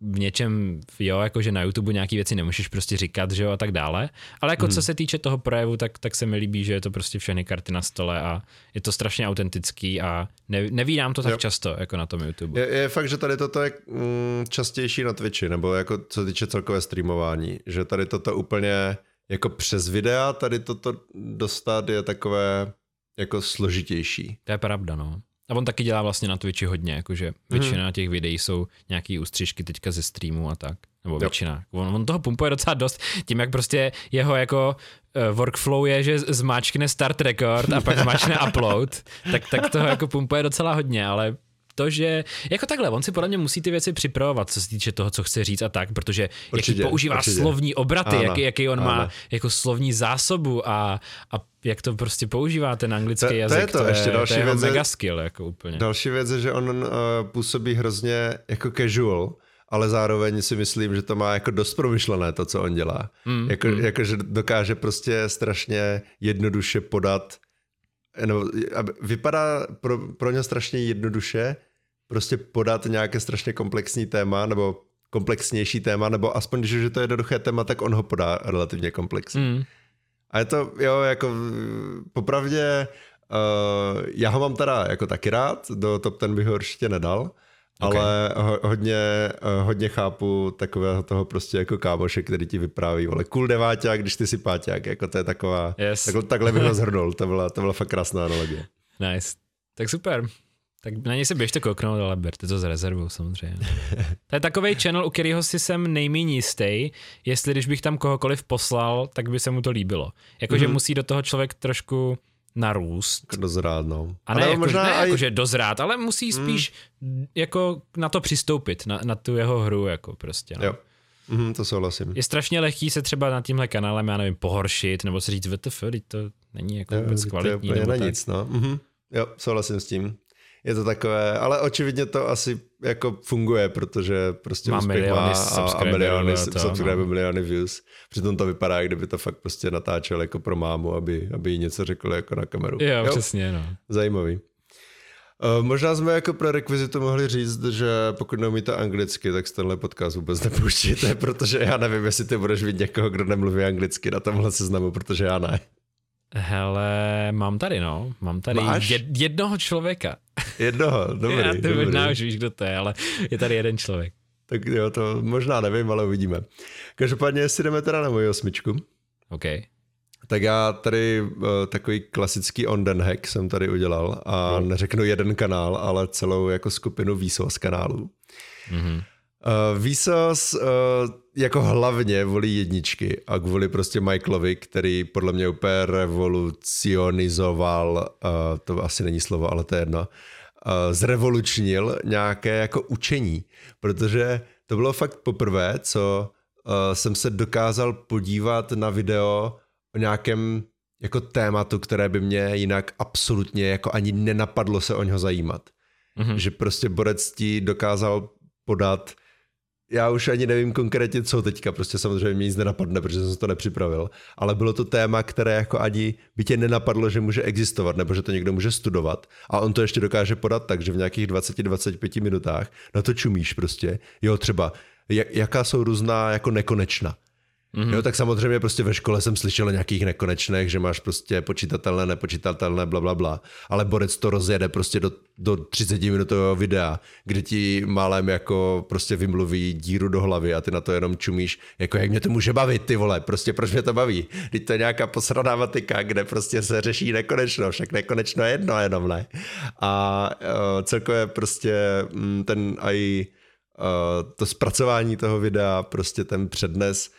v něčem, jo, jako že na YouTube nějaký věci nemůžeš prostě říkat, že jo, a tak dále. Ale jako hmm. co se týče toho projevu, tak, tak se mi líbí, že je to prostě všechny karty na stole a je to strašně autentický a ne, nevídám to tak jo. často, jako na tom YouTube. Je, je fakt, že tady toto je mm, častější na Twitchi, nebo jako co se týče celkové streamování, že tady toto úplně jako přes videa tady toto dostat je takové jako složitější. To je pravda, no. A on taky dělá vlastně na Twitchi hodně, jakože většina hmm. těch videí jsou nějaký ústřižky teďka ze streamu a tak. Nebo jo. většina. On, on toho pumpuje docela dost, tím jak prostě jeho jako uh, workflow je, že zmáčkne start record a pak zmáčkne upload, tak, tak toho jako pumpuje docela hodně, ale to, že jako takhle, on si podle mě musí ty věci připravovat, co se týče toho, co chce říct a tak, protože určitě, jaký používá určitě. slovní obraty, jaký, jaký on ano. má jako slovní zásobu a, a jak to prostě používá ten anglický to, jazyk. To je to, to ještě je, další to je věc. mega skill, jako úplně. Další věc je, že on uh, působí hrozně jako casual, ale zároveň si myslím, že to má jako dost promyšlené to, co on dělá. Mm, jako, mm. jako, že dokáže prostě strašně jednoduše podat no, vypadá pro, pro ně strašně jednoduše prostě podat nějaké strašně komplexní téma, nebo komplexnější téma, nebo aspoň když už je to jednoduché téma, tak on ho podá relativně komplexně. Mm. A je to, jo, jako popravdě, uh, já ho mám teda jako taky rád, do top ten bych ho určitě nedal, Okay. Ale ho, hodně, eh, hodně chápu takového toho prostě jako kámoše, který ti vypráví, ale cool deváťák, když ty si páťák, jako to je taková, yes. takhle, takhle bych ho zhrnul, to byla, to byla fakt krásná analogie. Nice, tak super. Tak na něj se běžte kouknout, ale berte to z rezervou samozřejmě. to je takový channel, u kterého si jsem nejméně jistý, jestli když bych tam kohokoliv poslal, tak by se mu to líbilo. Jakože mm-hmm. musí do toho člověk trošku narůst. Jako dozrát, no. A ne, jako, možná ne aj... jako, že dozrát, ale musí mm. spíš mm. jako na to přistoupit, na, na tu jeho hru, jako prostě. No. Jo. Mm, to souhlasím. Je strašně lehký se třeba na tímhle kanálem, já nevím, pohoršit, nebo se říct, VTF, to není jako jo, vůbec kvalitní. To je nebo na nic, no. Mm-hmm. Jo, souhlasím s tím je to takové, ale očividně to asi jako funguje, protože prostě má úspěch miliony má a, a miliony subscribe, no. miliony views. Přitom to vypadá, kdyby to fakt prostě natáčel jako pro mámu, aby, aby jí něco řekl jako na kameru. Jo, jo? přesně, no. Zajímavý. Uh, možná jsme jako pro rekvizitu mohli říct, že pokud neumíte anglicky, tak tenhle podcast vůbec nepouštíte, protože já nevím, jestli ty budeš vidět někoho, kdo nemluví anglicky na tomhle seznamu, protože já ne. Hele, mám tady, no. Mám tady Máš? Jed, jednoho člověka. Jednoho, dobrý. Já ty možná už víš, kdo to je, ale je tady jeden člověk. Tak jo, to možná nevím, ale uvidíme. Každopádně, jestli jdeme teda na moji osmičku. OK. Tak já tady uh, takový klasický on den hack jsem tady udělal a no. neřeknu jeden kanál, ale celou jako skupinu výsos kanálů. Mm-hmm. Uh, Vsauce uh, jako hlavně volí jedničky a kvůli prostě Michaelovi, který podle mě úplně revolucionizoval, uh, to asi není slovo, ale to je jedno, uh, zrevolučnil nějaké jako učení, protože to bylo fakt poprvé, co uh, jsem se dokázal podívat na video o nějakém jako tématu, které by mě jinak absolutně jako ani nenapadlo se o něho zajímat. Mm-hmm. Že prostě Borec ti dokázal podat já už ani nevím konkrétně co teďka, prostě samozřejmě mě nic nenapadne, protože jsem to nepřipravil, ale bylo to téma, které jako ani by tě nenapadlo, že může existovat, nebo že to někdo může studovat a on to ještě dokáže podat tak, že v nějakých 20-25 minutách na to čumíš prostě, jo třeba, jaká jsou různá jako nekonečna, Mm-hmm. Jo, tak samozřejmě prostě ve škole jsem slyšel o nějakých nekonečných, že máš prostě počítatelné, nepočítatelné, bla, bla, bla. Ale Borec to rozjede prostě do, do 30 minutového videa, kde ti málem jako prostě vymluví díru do hlavy a ty na to jenom čumíš, jako jak mě to může bavit, ty vole, prostě proč mě to baví? Teď to je nějaká posraná matika, kde prostě se řeší nekonečno, však nekonečno je jedno jenom, ne? A uh, celkově prostě mm, ten aj uh, to zpracování toho videa, prostě ten přednes,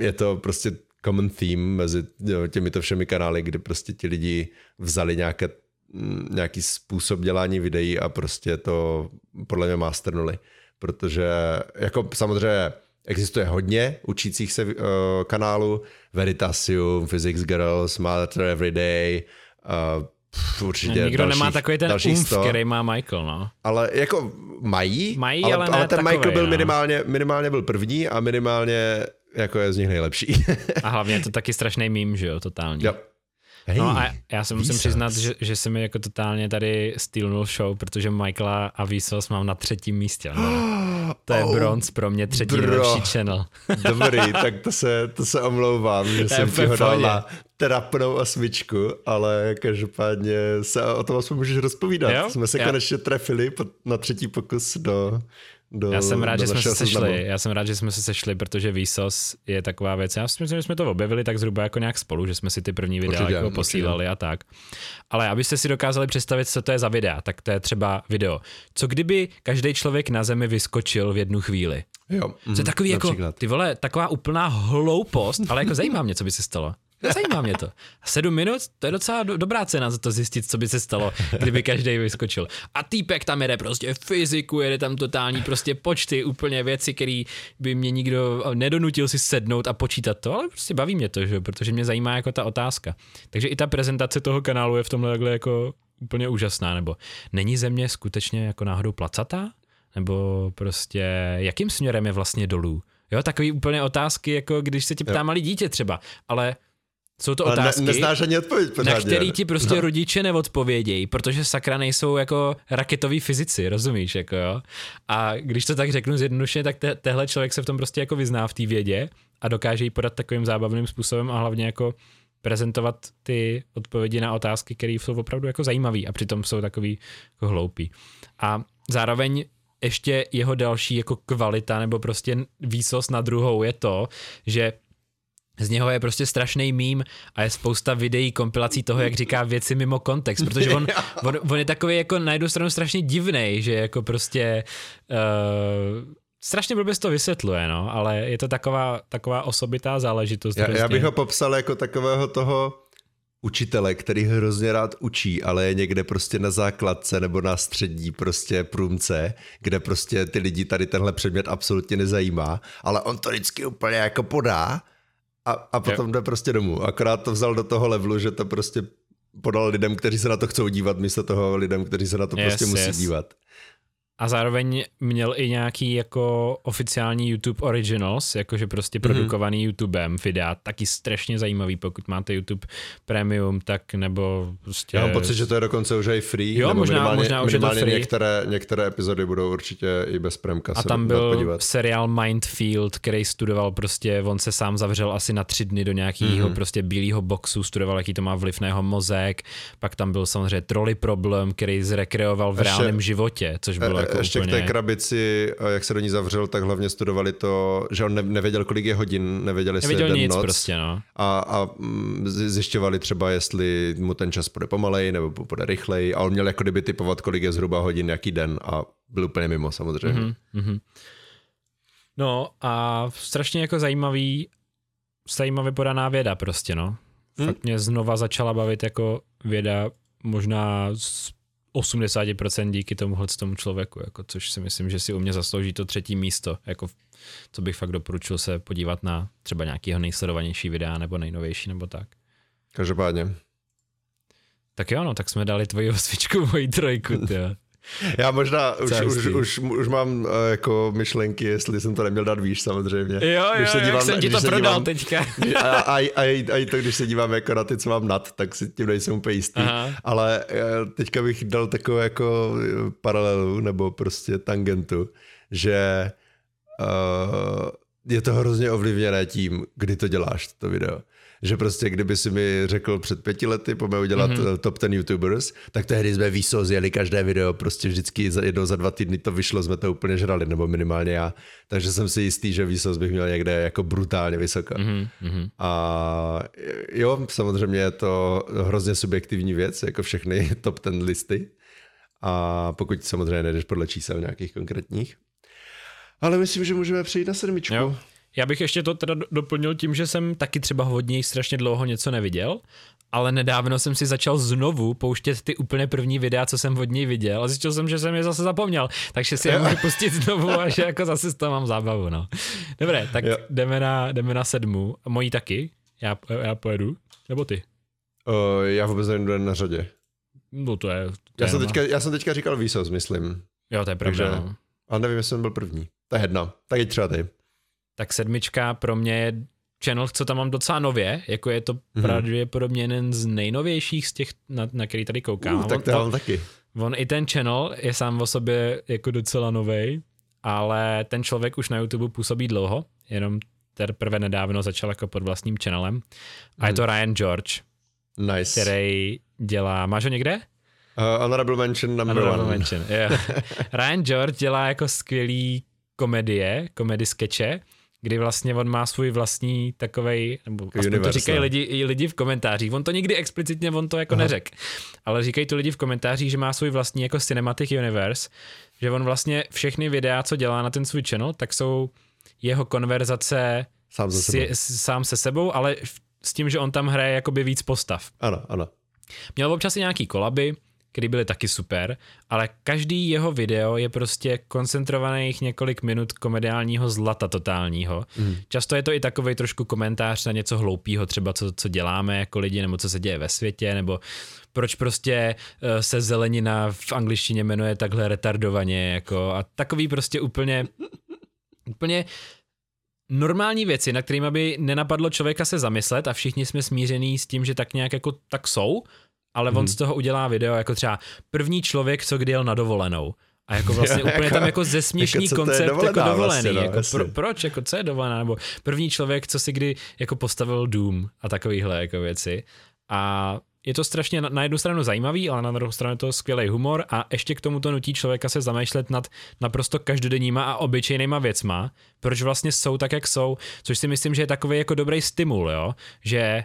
je to prostě common theme mezi těmito všemi kanály, kdy prostě ti lidi vzali nějaké, mm, nějaký způsob dělání videí a prostě to podle mě masternuli. Protože jako samozřejmě existuje hodně učících se uh, kanálů, Veritasium, Physics Girls, Matter Everyday, uh, určitě Nikdo dalších, nemá takový ten umf, který má Michael, no. Ale jako mají, mají ale, ale, ale ten takovej, Michael byl no. minimálně, minimálně byl první a minimálně jako je z nich nejlepší. a hlavně je to taky strašný mím, že jo, totálně. Jo. Hey, no a já se musím přiznat, že, že se mi jako totálně tady stylnul show, protože Michaela a Vsauce mám na třetím místě. No. To je oh, bronz pro mě třetí bro. nejlepší channel. Dobrý, tak to se, to se omlouvám, že jsem ti ho dal na trapnou osmičku, ale každopádně se o tom aspoň můžeš rozpovídat. Jo? Jsme se jo. konečně trefili na třetí pokus do do, Já jsem rád, že jsme se sešli. Seznamu. Já jsem rád, že jsme se sešli, protože Vsauce je taková věc. Já si myslím, že jsme to objevili tak zhruba jako nějak spolu, že jsme si ty první videa určitě, jako posílali určitě. a tak. Ale abyste si dokázali představit, co to je za videa, tak to je třeba video. Co kdyby každý člověk na zemi vyskočil v jednu chvíli? Jo, mm, to je takový jako, ty vole, taková úplná hloupost, ale jako zajímá mě, co by se stalo. Zajímá mě to. Sedm minut, to je docela do, dobrá cena za to zjistit, co by se stalo, kdyby každý vyskočil. A týpek tam jede prostě fyziku, jede tam totální prostě počty, úplně věci, které by mě nikdo nedonutil si sednout a počítat to, ale prostě baví mě to, že? protože mě zajímá jako ta otázka. Takže i ta prezentace toho kanálu je v tomhle takhle jako úplně úžasná, nebo není země skutečně jako náhodou placatá? Nebo prostě jakým směrem je vlastně dolů? Jo, takový úplně otázky, jako když se tě ptá malý dítě třeba, ale jsou to otázky, ne, neznáš ani odpověď pořádně. na který ti prostě no. rodiče neodpovědějí, protože sakra nejsou jako raketoví fyzici, rozumíš, jako jo. A když to tak řeknu zjednodušeně, tak te, tehle člověk se v tom prostě jako vyzná v té vědě a dokáže ji podat takovým zábavným způsobem a hlavně jako prezentovat ty odpovědi na otázky, které jsou opravdu jako zajímavé a přitom jsou takový jako hloupý. A zároveň ještě jeho další jako kvalita nebo prostě výsos na druhou je to, že z něho je prostě strašný mím a je spousta videí, kompilací toho, jak říká věci mimo kontext, protože on, on, on je takový jako na jednu stranu strašně divný, že jako prostě uh, strašně blbě to vysvětluje, no, ale je to taková, taková osobitá záležitost. Já, prostě. já bych ho popsal jako takového toho učitele, který hrozně rád učí, ale je někde prostě na základce nebo na střední prostě průmce, kde prostě ty lidi tady tenhle předmět absolutně nezajímá, ale on to vždycky úplně jako podá a, a potom jo. jde prostě domů. Akorát to vzal do toho levelu, že to prostě podal lidem, kteří se na to chcou dívat, místo toho lidem, kteří se na to yes, prostě musí yes. dívat. A zároveň měl i nějaký jako oficiální YouTube Originals, jakože prostě mhm. produkovaný mm-hmm. YouTubem videa, taky strašně zajímavý, pokud máte YouTube Premium, tak nebo prostě... Já mám pocit, že to je dokonce už i free, jo, nebo možná, minimálně, možná už minimálně je to free. Některé, některé epizody budou určitě i bez premka A tam byl podívat. seriál Mindfield, který studoval prostě, on se sám zavřel asi na tři dny do nějakého mm-hmm. prostě bílého boxu, studoval, jaký to má vliv na jeho mozek, pak tam byl samozřejmě trolley problem, který zrekreoval v Ještě... reálném životě, což bylo jako ještě úplně... k té krabici, jak se do ní zavřel, tak hlavně studovali to, že on nevěděl, kolik je hodin, nevěděl, jestli nevěděl je den nic noc. Prostě, no. A, a mm, zjišťovali třeba, jestli mu ten čas půjde pomalej nebo půjde rychleji. A on měl jako kdyby typovat, kolik je zhruba hodin, jaký den a byl úplně mimo samozřejmě. Mm-hmm. No a strašně jako zajímavý, zajímavě podaná věda prostě, no. Hmm. Fakt mě znova začala bavit jako věda možná z 80% díky tomuhle tomu člověku, jako, což si myslím, že si u mě zaslouží to třetí místo, jako, co bych fakt doporučil se podívat na třeba nějakého nejsledovanější videa nebo nejnovější nebo tak. Každopádně. Tak jo, no, tak jsme dali tvoji osvičku, moji trojku. Já možná už, už, už, už mám uh, jako myšlenky, jestli jsem to neměl dát výš samozřejmě. Jo, jo, když se dívám, jak jsem ti to prodal dívám, teďka. a, a, a, a, a to, když se dívám jako na ty, co mám nad, tak si tím nejsem úplně jistý. Aha. Ale uh, teďka bych dal takovou jako eh, paralelu nebo prostě tangentu, že uh, je to hrozně ovlivněné tím, kdy to děláš, to video že prostě kdyby si mi řekl před pěti lety, pojďme udělat mm-hmm. top ten YouTubers, tak tehdy jsme výso zjeli každé video, prostě vždycky za jednou za dva týdny to vyšlo, jsme to úplně žrali, nebo minimálně já. Takže jsem si jistý, že výsos bych měl někde jako brutálně vysoko. Mm-hmm. A jo, samozřejmě je to hrozně subjektivní věc, jako všechny top ten listy. A pokud samozřejmě nejdeš podle čísel nějakých konkrétních. Ale myslím, že můžeme přejít na sedmičku. Jo. Já bych ještě to teda doplnil tím, že jsem taky třeba hodně strašně dlouho něco neviděl, ale nedávno jsem si začal znovu pouštět ty úplně první videa, co jsem od něj viděl a zjistil jsem, že jsem je zase zapomněl, takže si je můžu pustit znovu a že jako zase z toho mám zábavu, no. Dobré, tak jdeme na, jdeme na sedmu, mojí taky, já, já pojedu, nebo ty? Uh, já vůbec nevím, na řadě. No to je... To já, je jsem teďka, já jsem teďka říkal výsos, myslím. Jo, to je pravda, Takže, no. Ale nevím, jestli jsem byl první. To je jedno. Tak jít třeba ty tak sedmička pro mě je channel, co tam mám docela nově, jako je to mm-hmm. pravděpodobně jeden z nejnovějších z těch, na, na který tady koukám. Uh, tak to mám taky. On i ten channel je sám o sobě jako docela nový, ale ten člověk už na YouTube působí dlouho, jenom teprve nedávno začal jako pod vlastním channelem. A mm. je to mhm. Ryan George, nice. který dělá, máš ho někde? Uh, honorable mention number honorable one. Mention, yeah. Ryan George dělá jako skvělý komedie, komedy skeče, kdy vlastně on má svůj vlastní takovej, nebo aspoň to říkají lidi, i lidi v komentářích, on to nikdy explicitně, on to jako Aha. neřek, ale říkají to lidi v komentářích, že má svůj vlastní jako cinematic universe, že on vlastně všechny videa, co dělá na ten svůj channel, tak jsou jeho konverzace sám, si, sám se sebou, ale s tím, že on tam hraje jakoby víc postav. Ano, ano. Měl občas i nějaký kolaby, který byly taky super, ale každý jeho video je prostě koncentrovaných několik minut komediálního zlata totálního. Mm. Často je to i takový trošku komentář na něco hloupého, třeba co, co děláme jako lidi, nebo co se děje ve světě, nebo proč prostě uh, se zelenina v angličtině jmenuje takhle retardovaně, jako a takový prostě úplně, úplně normální věci, na kterými by nenapadlo člověka se zamyslet a všichni jsme smíření s tím, že tak nějak jako tak jsou, ale on hmm. z toho udělá video jako třeba první člověk, co kdy jel na dovolenou. A jako vlastně úplně jako, tam jako zesměšný jako koncept jako dovolený. Vlastně, no, jako pro, proč, jako co je dovolená, nebo první člověk, co si kdy jako postavil dům a takovýhle jako věci. A je to strašně na, na jednu stranu zajímavý, ale na druhou stranu je to skvělý humor a ještě k tomu to nutí člověka se zamýšlet nad naprosto každodenníma a obyčejnýma věcma, proč vlastně jsou tak, jak jsou, což si myslím, že je takový jako dobrý stimul, jo, že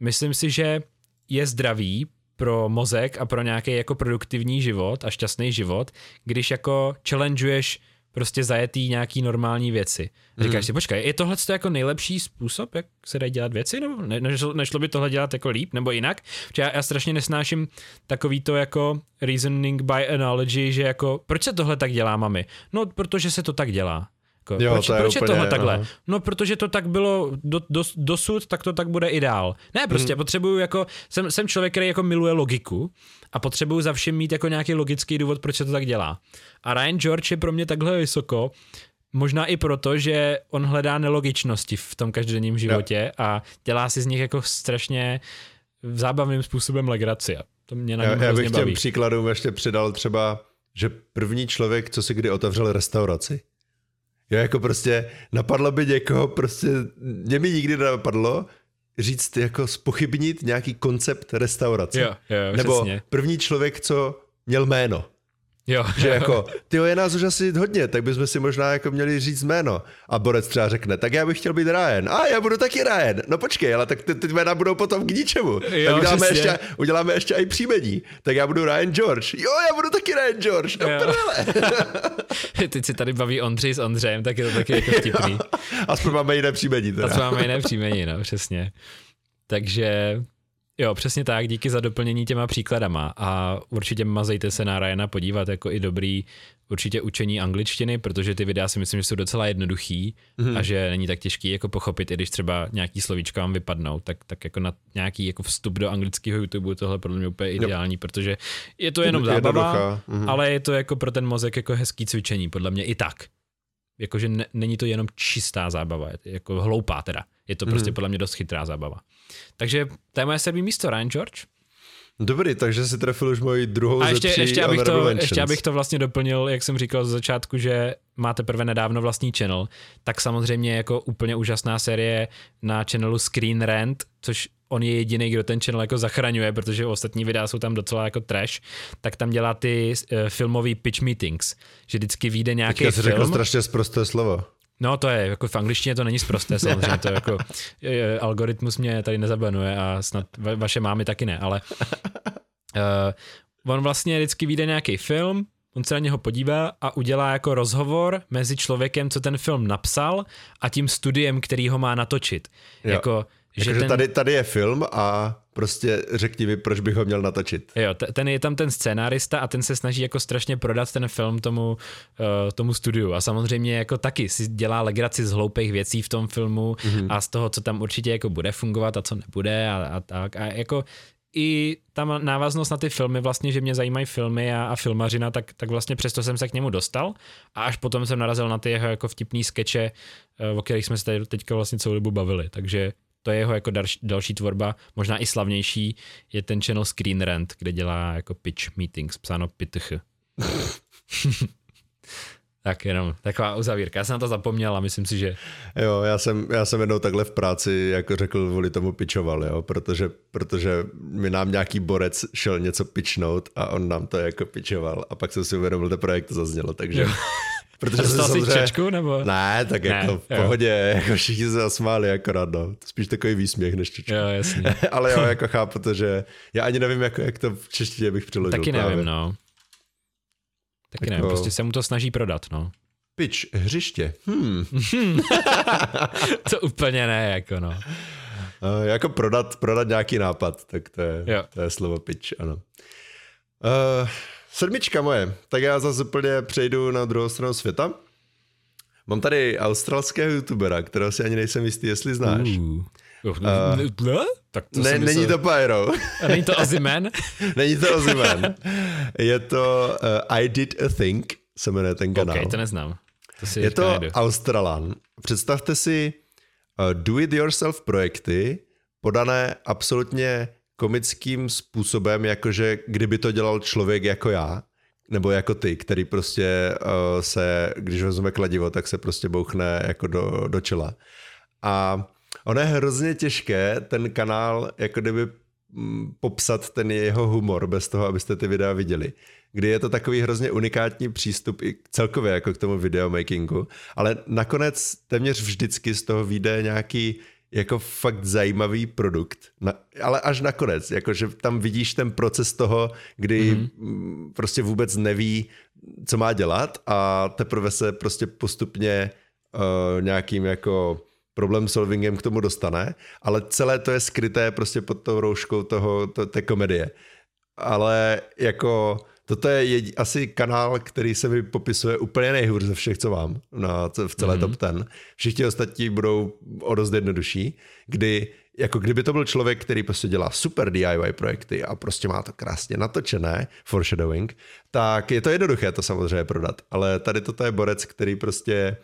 myslím si, že je zdravý pro mozek a pro nějaký jako produktivní život a šťastný život, když jako challengeuješ prostě zajetý nějaký normální věci. A říkáš mm. si, počkej, je tohle jako nejlepší způsob, jak se dají dělat věci? Nebo ne, nešlo, nešlo by tohle dělat jako líp nebo jinak? Protože já, já strašně nesnáším takový to jako reasoning by analogy, že jako, proč se tohle tak dělá, mami? No, protože se to tak dělá. Jako, jo, proč, to je, proč úplně, je tohle takhle? Aha. No, protože to tak bylo do, do, dosud, tak to tak bude i dál. Ne, prostě hmm. potřebuju jako, jsem, jsem člověk, který jako miluje logiku a potřebuju za všem mít jako nějaký logický důvod, proč se to tak dělá. A Ryan George je pro mě takhle vysoko, možná i proto, že on hledá nelogičnosti v tom každodenním životě jo. a dělá si z nich jako strašně zábavným způsobem legraci. To mě na já, já bych těm příkladům ještě přidal třeba, že první člověk, co si kdy otevřel restauraci. Jo, jako prostě napadlo by někoho, prostě mě mi nikdy nenapadlo říct, jako spochybnit nějaký koncept restaurace. Jo, jo, Nebo přesně. první člověk, co měl jméno. Jo. Že jako, ty je nás už asi hodně, tak bychom si možná jako měli říct jméno. A Borec třeba řekne, tak já bych chtěl být Ryan. A já budu taky Ryan. No počkej, ale tak ty, ty jména budou potom k ničemu. Jo, tak uděláme ještě, uděláme ještě i příjmení. Tak já budu Ryan George. Jo, já budu taky Ryan George. No Teď si tady baví Ondřej s Ondřejem, tak je to taky jako vtipný. Aspoň máme jiné příjmení. Teda. Aspoň máme jiné příjmení, no, přesně. Takže Jo, přesně tak, díky za doplnění těma příkladama a určitě mazejte se na Ryana podívat jako i dobrý určitě učení angličtiny, protože ty videa si myslím, že jsou docela jednoduchý mm. a že není tak těžký jako pochopit, i když třeba nějaký slovíčka vám vypadnou, tak, tak jako na nějaký jako vstup do anglického YouTube tohle pro mě úplně ideální, jo. protože je to jenom zábava, mm. ale je to jako pro ten mozek jako hezký cvičení, podle mě i tak. Jakože ne, není to jenom čistá zábava, je to jako hloupá teda. Je to prostě mm. podle mě dost chytrá zábava. Takže to je moje sedmý místo, Ryan George. Dobrý, takže si trefil už moji druhou A ještě, ještě, abych to, ještě abych to vlastně doplnil, jak jsem říkal z začátku, že máte prvé nedávno vlastní channel, tak samozřejmě jako úplně úžasná série na channelu Screen Rant, což on je jediný, kdo ten channel jako zachraňuje, protože ostatní videa jsou tam docela jako trash, tak tam dělá ty uh, filmový pitch meetings, že vždycky vyjde nějaký Teďka film. řekl strašně zprosté slovo. No to je, jako v angličtině to není sprosté samozřejmě, to jako, je, algoritmus mě tady nezabanuje a snad va, vaše mámy taky ne, ale uh, on vlastně vždycky vyjde nějaký film, on se na něho podívá a udělá jako rozhovor mezi člověkem, co ten film napsal a tím studiem, který ho má natočit. Jo. Jako, že jako, ten... tady, tady je film a prostě řekni mi, proč bych ho měl natočit. Jo, ten je tam ten scénárista a ten se snaží jako strašně prodat ten film tomu, uh, tomu studiu a samozřejmě jako taky si dělá legraci z hloupých věcí v tom filmu mm-hmm. a z toho, co tam určitě jako bude fungovat a co nebude a, a tak a jako i tam návaznost na ty filmy, vlastně, že mě zajímají filmy a, a filmařina, tak, tak vlastně přesto jsem se k němu dostal a až potom jsem narazil na ty jeho jako vtipný skeče, eh, o kterých jsme se tady teďka vlastně celou dobu bavili, takže to je jeho jako další, další tvorba, možná i slavnější, je ten channel Screen Rant, kde dělá jako pitch meetings, psáno pitch. tak jenom taková uzavírka. Já jsem na to zapomněl a myslím si, že... Jo, já jsem, já jsem jednou takhle v práci jako řekl, voli tomu pičoval, jo, protože, protože mi nám nějaký borec šel něco pičnout a on nám to jako pičoval a pak jsem si uvědomil, že projekt to zaznělo, takže... Protože se samozřejmě... čečku, nebo? Ne, tak ne, jako v pohodě, jo. jako všichni se zasmáli akorát, no. Spíš takový výsměch než čečku. Jo, jasně. Ale jo, jako chápu to, že já ani nevím, jako, jak to v češtině bych přeložil. Taky nevím, právě. no. Taky jako... nevím, prostě se mu to snaží prodat, no. Pič, hřiště. Hmm. to úplně ne, jako no. Uh, jako prodat, prodat nějaký nápad, tak to je, jo. to je slovo pitch, ano. Uh, Sedmička moje. Tak já zase úplně přejdu na druhou stranu světa. Mám tady australského youtubera, kterého si ani nejsem jistý, jestli znáš. Uh. Uh, tak to ne, není to Pyro. A není to Ozyman? není to Ozyman. Je to uh, I Did a Thing, se jmenuje ten kanál. Ok, to neznám. To si je to najdu. Australan. Představte si uh, do-it-yourself projekty, podané absolutně komickým způsobem, jakože kdyby to dělal člověk jako já, nebo jako ty, který prostě uh, se, když vezme kladivo, tak se prostě bouchne jako do, do čela. A ono je hrozně těžké ten kanál jako kdyby mm, popsat ten jeho humor bez toho, abyste ty videa viděli. Kdy je to takový hrozně unikátní přístup i celkově jako k tomu videomakingu, ale nakonec téměř vždycky z toho vyjde nějaký jako fakt zajímavý produkt, na, ale až nakonec, jakože tam vidíš ten proces toho, kdy mm-hmm. prostě vůbec neví, co má dělat a teprve se prostě postupně uh, nějakým jako problem solvingem k tomu dostane, ale celé to je skryté prostě pod tou rouškou toho, to, té komedie. Ale jako toto je jedi, asi kanál, který se mi popisuje úplně nejhůř ze všech, co mám na, v celé mm-hmm. top ten. Všichni ostatní budou o dost jednodušší, kdy jako kdyby to byl člověk, který prostě dělá super DIY projekty a prostě má to krásně natočené, foreshadowing, tak je to jednoduché to samozřejmě prodat. Ale tady toto je borec, který prostě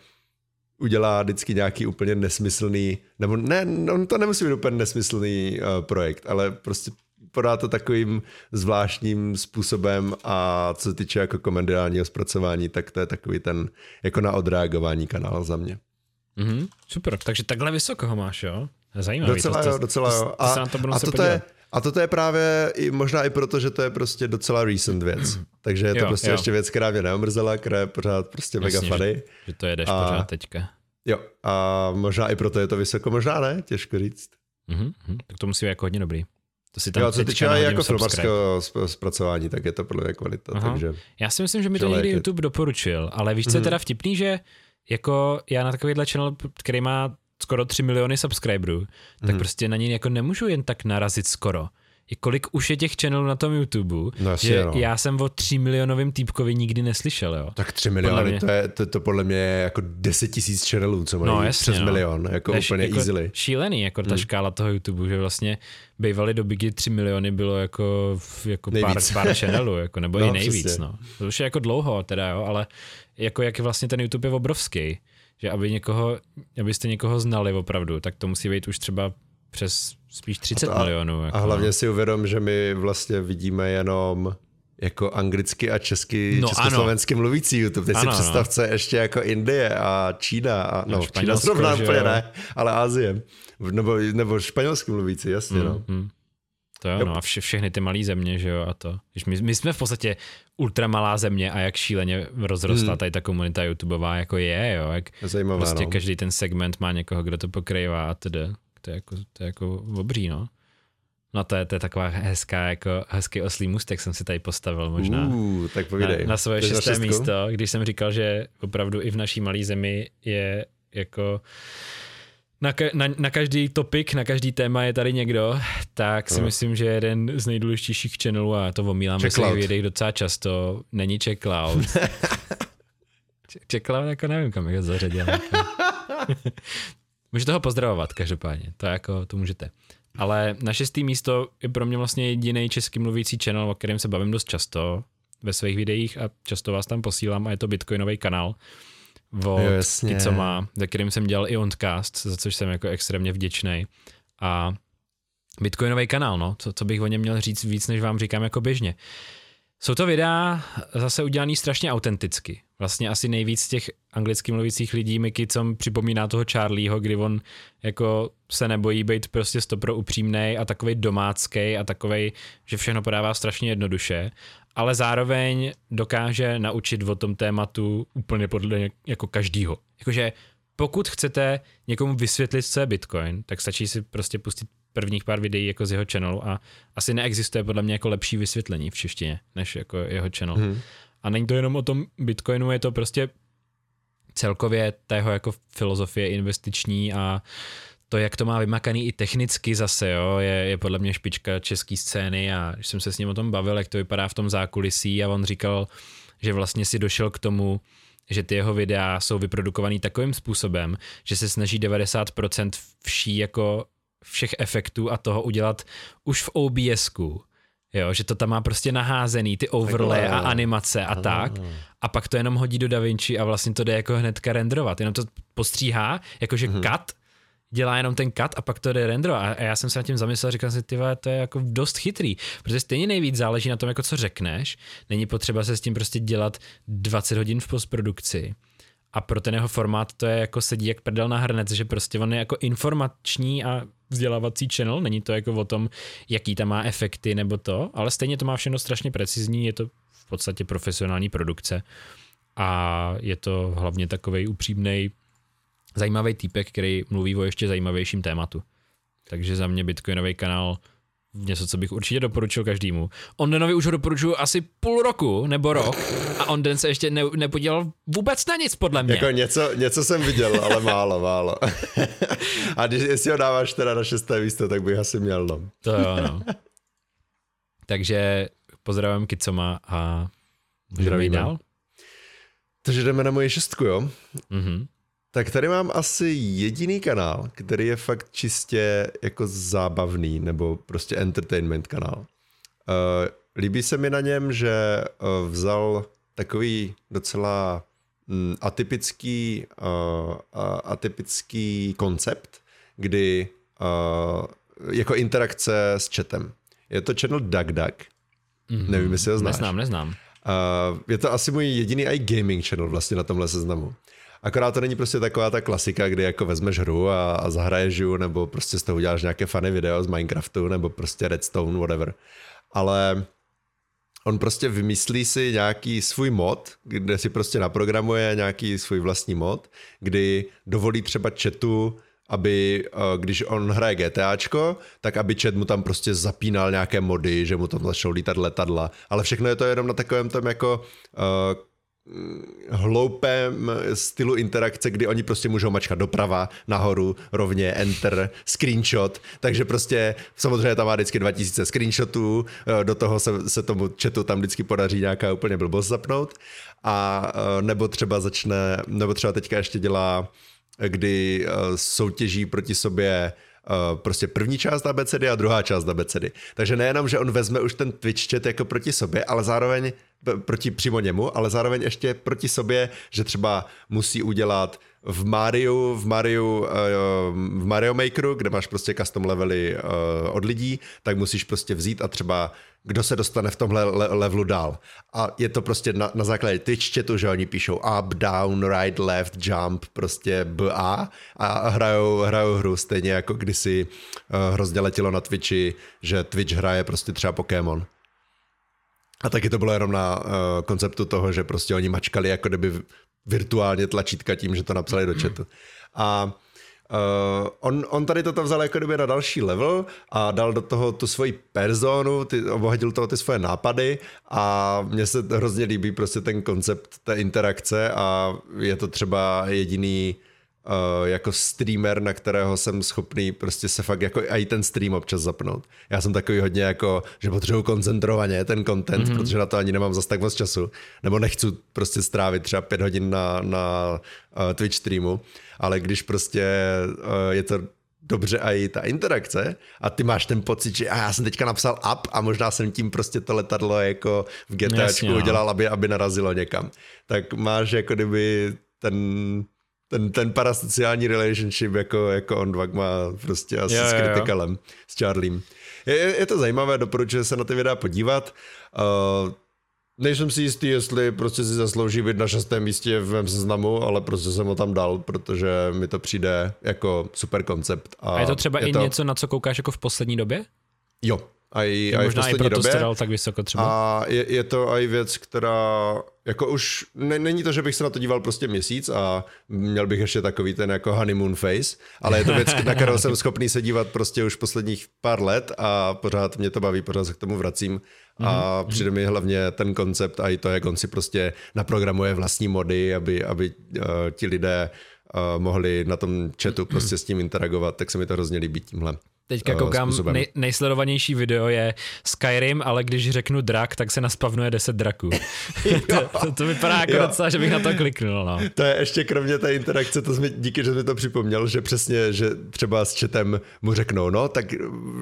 udělá vždycky nějaký úplně nesmyslný, nebo ne, on to nemusí být úplně nesmyslný uh, projekt, ale prostě podá to takovým zvláštním způsobem a co se týče jako komediálního zpracování, tak to je takový ten jako na odreagování kanál za mě. Mm-hmm, super, takže takhle vysoko ho máš, jo? Zajímavý. Docela to, jo, docela jo. A, a, to a toto je, a toto je právě i, možná i proto, že to je prostě docela recent věc. Takže je to jo, prostě jo. ještě věc, která mě neomrzela, která je pořád prostě Jasně, mega funny. Že, že to jedeš a, pořád teďka. Jo, a možná i proto je to vysoko, možná ne, těžko říct. Mm-hmm, tak to musí být jako hodně dobrý. To si tam jo, co týče jako filmarského zpracování, tak je to podle mě kvalita. Aha. Takže já si myslím, že mi to někdy YouTube doporučil, ale víš, co je mhm. teda vtipný, že jako já na takovýhle channel, který má skoro 3 miliony subscriberů, tak hmm. prostě na něj jako nemůžu jen tak narazit skoro kolik už je těch channelů na tom YouTube, no, že no. já jsem o 3 milionovým týpkovi nikdy neslyšel, jo. Tak 3 miliony, mě... to, je, to, to podle mě je jako 10 tisíc channelů, co mají no, jasně, přes no. milion, jako Tež, úplně jako easily. Šílený, jako ta hmm. škála toho YouTube, že vlastně bývaly doby, kdy 3 miliony bylo jako, jako pár, pár channelů, jako, nebo no, i nejvíc, přesně. no. To už je jako dlouho teda, jo, ale jako jak vlastně ten YouTube je obrovský, že aby někoho, abyste někoho znali opravdu, tak to musí být už třeba přes spíš 30 a, milionů. Jako. A hlavně si uvědom, že my vlastně vidíme jenom jako anglicky a česky, no, československy ano. mluvící YouTube. Teď ano, si představ, no. co je ještě jako Indie a Čína. A, no, no Čína zrovna úplně ne, ale Ázie. Nebo, nebo španělsky mluvící, jasně. Mm, no. Mm. To jo, no a vše, všechny ty malé země, že jo, a to. My, my jsme v podstatě ultramalá země a jak šíleně rozrostla hmm. tady ta komunita YouTubeová jako je, jo, jak Zajímavá, prostě no. každý ten segment má někoho, kdo to pokrývá a tedy to je jako, to je jako obří, no. No to je, to je taková hezká, jako hezký oslý můstek jsem si tady postavil možná. Uh, tak povídej. Na, na svoje šesté místo, když jsem říkal, že opravdu i v naší malé zemi je jako na, na, na každý topik, na každý téma je tady někdo, tak si no. myslím, že jeden z nejdůležitějších channelů, a to omílám ve svých videích docela často, není Checkloud. Checkloud jako nevím, kam je zařadil. Můžete ho pozdravovat každopádně, to jako, to můžete. Ale na šestý místo je pro mě vlastně jediný český mluvící channel, o kterém se bavím dost často ve svých videích a často vás tam posílám a je to Bitcoinový kanál od jo, co má, ve kterým jsem dělal i Ondcast, za což jsem jako extrémně vděčný. A Bitcoinový kanál, no, co, co bych o něm měl říct víc, než vám říkám jako běžně. Jsou to videa zase udělaný strašně autenticky. Vlastně asi nejvíc těch anglicky mluvících lidí Mickey, co připomíná toho Charlieho, kdy on jako se nebojí být prostě stopro upřímný a takový domácký a takový, že všechno podává strašně jednoduše, ale zároveň dokáže naučit o tom tématu úplně podle jako každýho. Jakože pokud chcete někomu vysvětlit, co je Bitcoin, tak stačí si prostě pustit prvních pár videí jako z jeho channelu a asi neexistuje podle mě jako lepší vysvětlení v češtině, než jako jeho channel. Hmm. A není to jenom o tom Bitcoinu, je to prostě celkově tého jako filozofie investiční a to, jak to má vymakaný i technicky zase, jo, je, je podle mě špička české scény a když jsem se s ním o tom bavil, jak to vypadá v tom zákulisí a on říkal, že vlastně si došel k tomu, že ty jeho videa jsou vyprodukovaný takovým způsobem, že se snaží 90% vší jako všech efektů a toho udělat už v OBSku. Jo, že to tam má prostě naházený, ty overlay a animace a Aha. tak. A pak to jenom hodí do DaVinci a vlastně to jde jako hnedka renderovat. Jenom to postříhá, jakože uh-huh. cut, dělá jenom ten cut a pak to jde renderovat. A já jsem se nad tím zamyslel, říkal jsem si, ty to je jako dost chytrý, protože stejně nejvíc záleží na tom, jako co řekneš. Není potřeba se s tím prostě dělat 20 hodin v postprodukci a pro ten jeho formát to je jako sedí jak prdel na hrnec, že prostě on je jako informační a vzdělávací channel, není to jako o tom, jaký tam má efekty nebo to, ale stejně to má všechno strašně precizní, je to v podstatě profesionální produkce a je to hlavně takový upřímný, zajímavý týpek, který mluví o ještě zajímavějším tématu. Takže za mě Bitcoinový kanál něco, co bych určitě doporučil každému. Ondenovi už ho doporučuji asi půl roku nebo rok a Onden se ještě ne, nepodílel vůbec na nic, podle mě. Jako něco, něco jsem viděl, ale málo, málo. a když, jestli ho dáváš teda na šesté místo, tak bych asi měl, no. To jo, no. Takže pozdravím Kicoma a můžeme dál. Takže jdeme na moji šestku, jo? Mhm. Tak tady mám asi jediný kanál, který je fakt čistě jako zábavný, nebo prostě entertainment kanál. Uh, líbí se mi na něm, že uh, vzal takový docela um, atypický, uh, atypický koncept, kdy uh, jako interakce s chatem. Je to channel DuckDuck. Mm-hmm. Nevím, jestli ho znáš. Neznám, neznám. Uh, je to asi můj jediný i gaming channel vlastně na tomhle seznamu. Akorát to není prostě taková ta klasika, kdy jako vezmeš hru a, a zahraješ ju, nebo prostě z toho uděláš nějaké funny video z Minecraftu, nebo prostě Redstone, whatever. Ale on prostě vymyslí si nějaký svůj mod, kde si prostě naprogramuje nějaký svůj vlastní mod, kdy dovolí třeba chatu, aby eh, když on hraje GTAčko, tak aby chat mu tam prostě zapínal nějaké mody, že mu tam začnou lítat letadla, ale všechno je to jenom na takovém tom jako uh, hloupém stylu interakce, kdy oni prostě můžou mačkat doprava, nahoru, rovně, enter, screenshot, takže prostě samozřejmě tam má vždycky 2000 screenshotů, eh, do toho se, se tomu chatu tam vždycky podaří nějaká úplně blbost zapnout. A eh, nebo třeba začne, nebo třeba teďka ještě dělá, kdy eh, soutěží proti sobě Uh, prostě první část abecedy a druhá část abecedy. Takže nejenom, že on vezme už ten Twitch chat jako proti sobě, ale zároveň proti přímo němu, ale zároveň ještě proti sobě, že třeba musí udělat v Mario, v Mario, eh, v Mario Makeru, kde máš prostě custom levely eh, od lidí, tak musíš prostě vzít a třeba kdo se dostane v tomhle levelu dál. A je to prostě na, na základě Twitch chatu, že oni píšou up, down, right, left, jump, prostě BA a hrajou, hrajou hru stejně jako kdysi uh, hrozně letělo na Twitchi, že Twitch hraje prostě třeba Pokémon. A taky to bylo jenom na uh, konceptu toho, že prostě oni mačkali jako kdyby virtuálně tlačítka tím, že to napsali do chatu. A Uh, on, on tady toto vzal jako kdyby na další level a dal do toho tu svoji personu, ty, obohatil toho ty svoje nápady a mně se hrozně líbí prostě ten koncept té interakce a je to třeba jediný uh, uh, jako streamer, na kterého jsem schopný prostě se fakt jako i ten stream občas zapnout. Já jsem takový hodně jako, že potřebuji koncentrovaně ten content, mm-hmm. protože na to ani nemám zas tak moc času, nebo nechci prostě strávit třeba pět hodin na, na uh, Twitch streamu, ale když prostě uh, je to dobře a i ta interakce a ty máš ten pocit, že a já jsem teďka napsal up a možná jsem tím prostě to letadlo jako v GTAčku no. udělal, aby, aby narazilo někam. Tak máš jako kdyby ten ten, ten parasociální relationship, jako, jako on dva má prostě asi jo, s Critikalem, s Charliem. Je, je to zajímavé, doporučuji se na ty videa podívat. Uh, Nejsem si jistý, jestli prostě si zaslouží být na šestém místě v mém seznamu, ale prostě jsem ho tam dal, protože mi to přijde jako super koncept. A, a je to třeba je i to... něco, na co koukáš jako v poslední době? Jo, a i, a i proto době. dal tak vysoko třeba. A je, je to i věc, která jako už ne, není to, že bych se na to díval prostě měsíc a měl bych ještě takový ten jako honeymoon face, ale je to věc, na kterou jsem schopný se dívat prostě už posledních pár let a pořád mě to baví, pořád se k tomu vracím a mm-hmm. přijde mi hlavně ten koncept a i to, jak on si prostě naprogramuje vlastní mody, aby, aby uh, ti lidé uh, mohli na tom chatu prostě s tím interagovat, tak se mi to hrozně líbí tímhle. Teďka koukám, nej, nejsledovanější video je Skyrim, ale když řeknu drak, tak se naspavnuje 10 draků. to, to, to vypadá jako docela, že bych na to kliknul. No. To je ještě kromě té interakce, to jsme, díky, že mi to připomněl, že přesně, že třeba s chatem mu řeknou, no, tak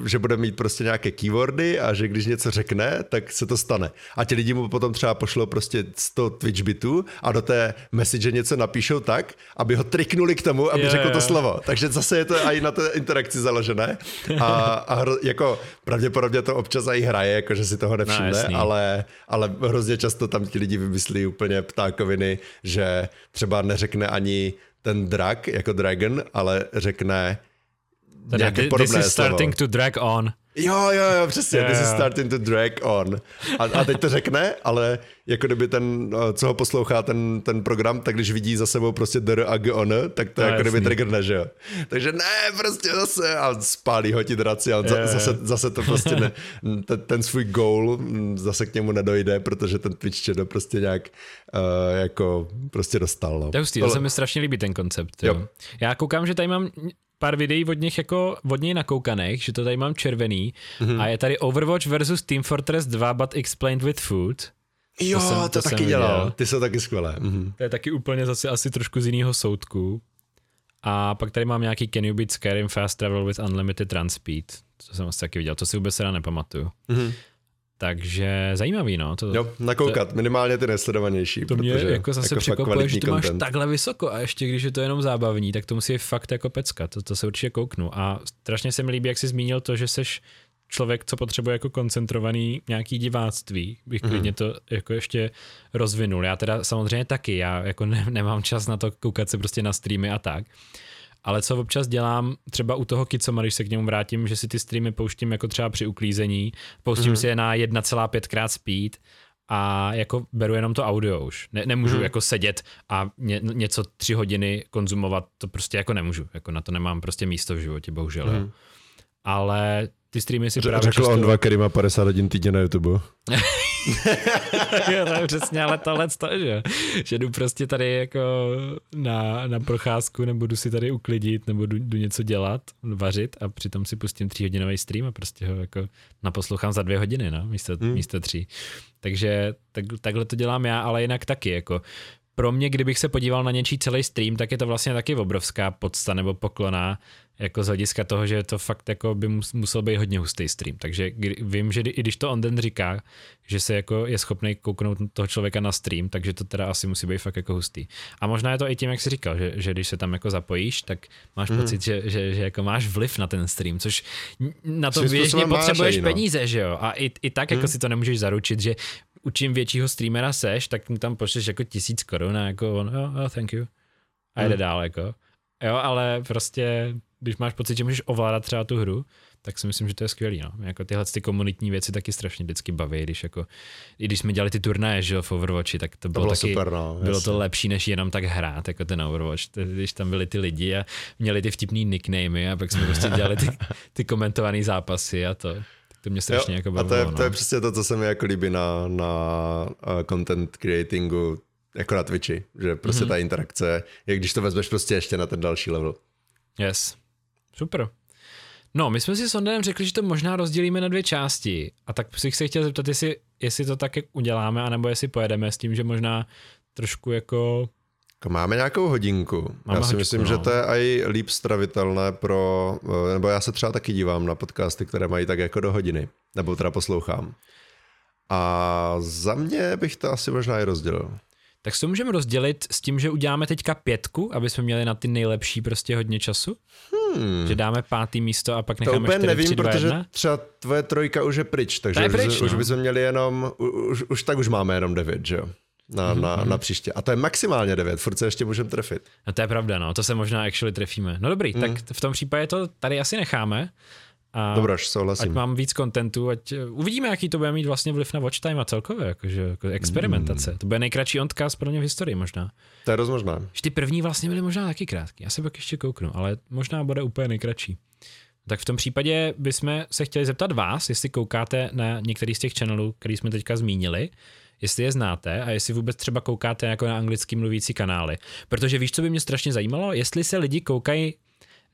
že bude mít prostě nějaké keywordy a že když něco řekne, tak se to stane. A ti lidi mu potom třeba pošlo prostě 100 Twitch bitů a do té message něco napíšou tak, aby ho triknuli k tomu, aby jo, řekl jo. to slovo. Takže zase je to i na té interakci založené. A, a jako pravděpodobně to občas i hraje, jako že si toho nevšimne, no, ale, ale hrozně často tam ti lidi vymyslí úplně ptákoviny, že třeba neřekne ani ten drak jako dragon, ale řekne Teda, nějaké podobné This is starting slovo. to drag on. Jo, jo, jo, přesně, yeah. this is starting to drag on. A, a teď to řekne, ale jako kdyby ten, no, co ho poslouchá ten, ten program, tak když vidí za sebou prostě dr a g on, tak to no, jako jasný. kdyby triggerne, že jo. Takže ne, prostě zase a spálí ho ti draci a yeah. zase, zase to prostě ne, ten, ten svůj goal zase k němu nedojde, protože ten Twitch channel prostě nějak uh, jako prostě dostal. No. To je hustý, to se mi strašně líbí ten koncept. Jo. Jo. Já koukám, že tady mám pár videí od nich jako od něj nakoukaných, že to tady mám červený mm-hmm. a je tady Overwatch versus Team Fortress 2 but explained with food. Jo, to, jsem, to, to taky dělal, viděl. ty jsou taky skvělé. Mm-hmm. To je taky úplně zase asi trošku z jiného soudku. A pak tady mám nějaký Can you beat Skyrim Fast Travel with Unlimited Run Speed. To jsem asi taky viděl, to si vůbec teda nepamatuju. Mm-hmm. Takže zajímavý, no. To, jo, nakoukat, to, minimálně ty nesledovanější. To mě jako zase jako překvapuje, že to máš content. takhle vysoko a ještě když je to jenom zábavní, tak to musí fakt jako pecka, to, to se určitě kouknu. A strašně se mi líbí, jak jsi zmínil to, že seš člověk, co potřebuje jako koncentrovaný nějaký diváctví, bych mm. klidně to jako ještě rozvinul. Já teda samozřejmě taky, já jako ne, nemám čas na to koukat se prostě na streamy a tak, ale co občas dělám, třeba u toho Kicoma, když se k němu vrátím, že si ty streamy pouštím jako třeba při uklízení, pouštím mm-hmm. si je na 1,5 krát speed a jako beru jenom to audio už. Ne, nemůžu mm-hmm. jako sedět a ně, něco tři hodiny konzumovat, to prostě jako nemůžu. Jako na to nemám prostě místo v životě, bohužel. Mm-hmm. Ale ty streamy si právě Řekl často... on dva, který má 50 hodin týdně na YouTube. jo, to je přesně, ale tohle to, že, že jdu prostě tady jako na, na procházku, nebo jdu si tady uklidit, nebo jdu, jdu něco dělat, vařit a přitom si pustím tříhodinový stream a prostě ho jako naposlouchám za dvě hodiny, no, místo, hmm. místo tří. Takže tak, takhle to dělám já, ale jinak taky, jako pro mě, kdybych se podíval na něčí celý stream, tak je to vlastně taky obrovská podsta nebo poklona, jako z hlediska toho, že to fakt jako by musel být hodně hustý stream. Takže vím, že i když to on den říká, že se jako je schopný kouknout toho člověka na stream, takže to teda asi musí být fakt jako hustý. A možná je to i tím, jak jsi říkal, že, že když se tam jako zapojíš, tak máš mm. pocit, že, že, že, jako máš vliv na ten stream, což na to běžně potřebuješ no. peníze, že jo? A i, i tak mm. jako mhm. si to nemůžeš zaručit, že u čím většího streamera seš, tak mu tam pošleš jako tisíc korun a jako on, oh, oh, thank you. A jde mm. dál, jako. Jo, ale prostě, když máš pocit, že můžeš ovládat třeba tu hru, tak si myslím, že to je skvělý. No. Jako tyhle ty komunitní věci taky strašně vždycky baví, když jako, i když jsme dělali ty turnaje, že jo, v Overwatchi, tak to, to bylo, bylo taky, super, no, bylo to lepší, než jenom tak hrát, jako ten Overwatch, když tam byli ty lidi a měli ty vtipný nicknamey a pak jsme prostě dělali ty, ty komentované zápasy a to. To mě strašně jo, jako bavilo, A to je, no. to je přesně to, co se mi jako líbí na, na uh, content creatingu, jako na Twitchi, že prostě mm-hmm. ta interakce, jak když to vezmeš prostě ještě na ten další level. Yes, super. No, my jsme si s Ondenem řekli, že to možná rozdělíme na dvě části. A tak bych se chtěl zeptat, jestli, jestli to tak uděláme, anebo jestli pojedeme s tím, že možná trošku jako jako máme nějakou hodinku. Máme já si hoďku, myslím, no. že to je i líp stravitelné pro, eh, nebo já se třeba taky dívám na podcasty, které mají tak jako do hodiny, nebo teda poslouchám. A za mě bych to asi možná i rozdělil. Tak se můžeme rozdělit s tím, že uděláme teďka pětku, aby jsme měli na ty nejlepší prostě hodně času? Hmm. Že dáme pátý místo a pak necháme To úplně 4, nevím, 3, 2, protože 1? třeba tvoje trojka už je pryč, takže je pryč, už, no. už bychom měli jenom, už, už tak už máme jenom devět, že jo? na, mm-hmm. na, mhm. na příště. A to je maximálně 9, furt se ještě můžeme trefit. No to je pravda, no, to se možná actually trefíme. No dobrý, mm. tak v tom případě to tady asi necháme. A Dobroš, souhlasím. Ať mám víc kontentu, ať uh, uvidíme, jaký to bude mít vlastně vliv na watch time a celkově, jakože, jako experimentace. Mm. To bude nejkratší odkaz pro mě v historii možná. To je rozmožná. Ty první vlastně byly možná taky krátký, já se pak ještě kouknu, ale možná bude úplně nejkratší. Tak v tom případě bychom se chtěli zeptat vás, jestli koukáte na některý z těch channelů, který jsme teďka zmínili, jestli je znáte a jestli vůbec třeba koukáte jako na anglicky mluvící kanály. Protože víš, co by mě strašně zajímalo? Jestli se lidi koukají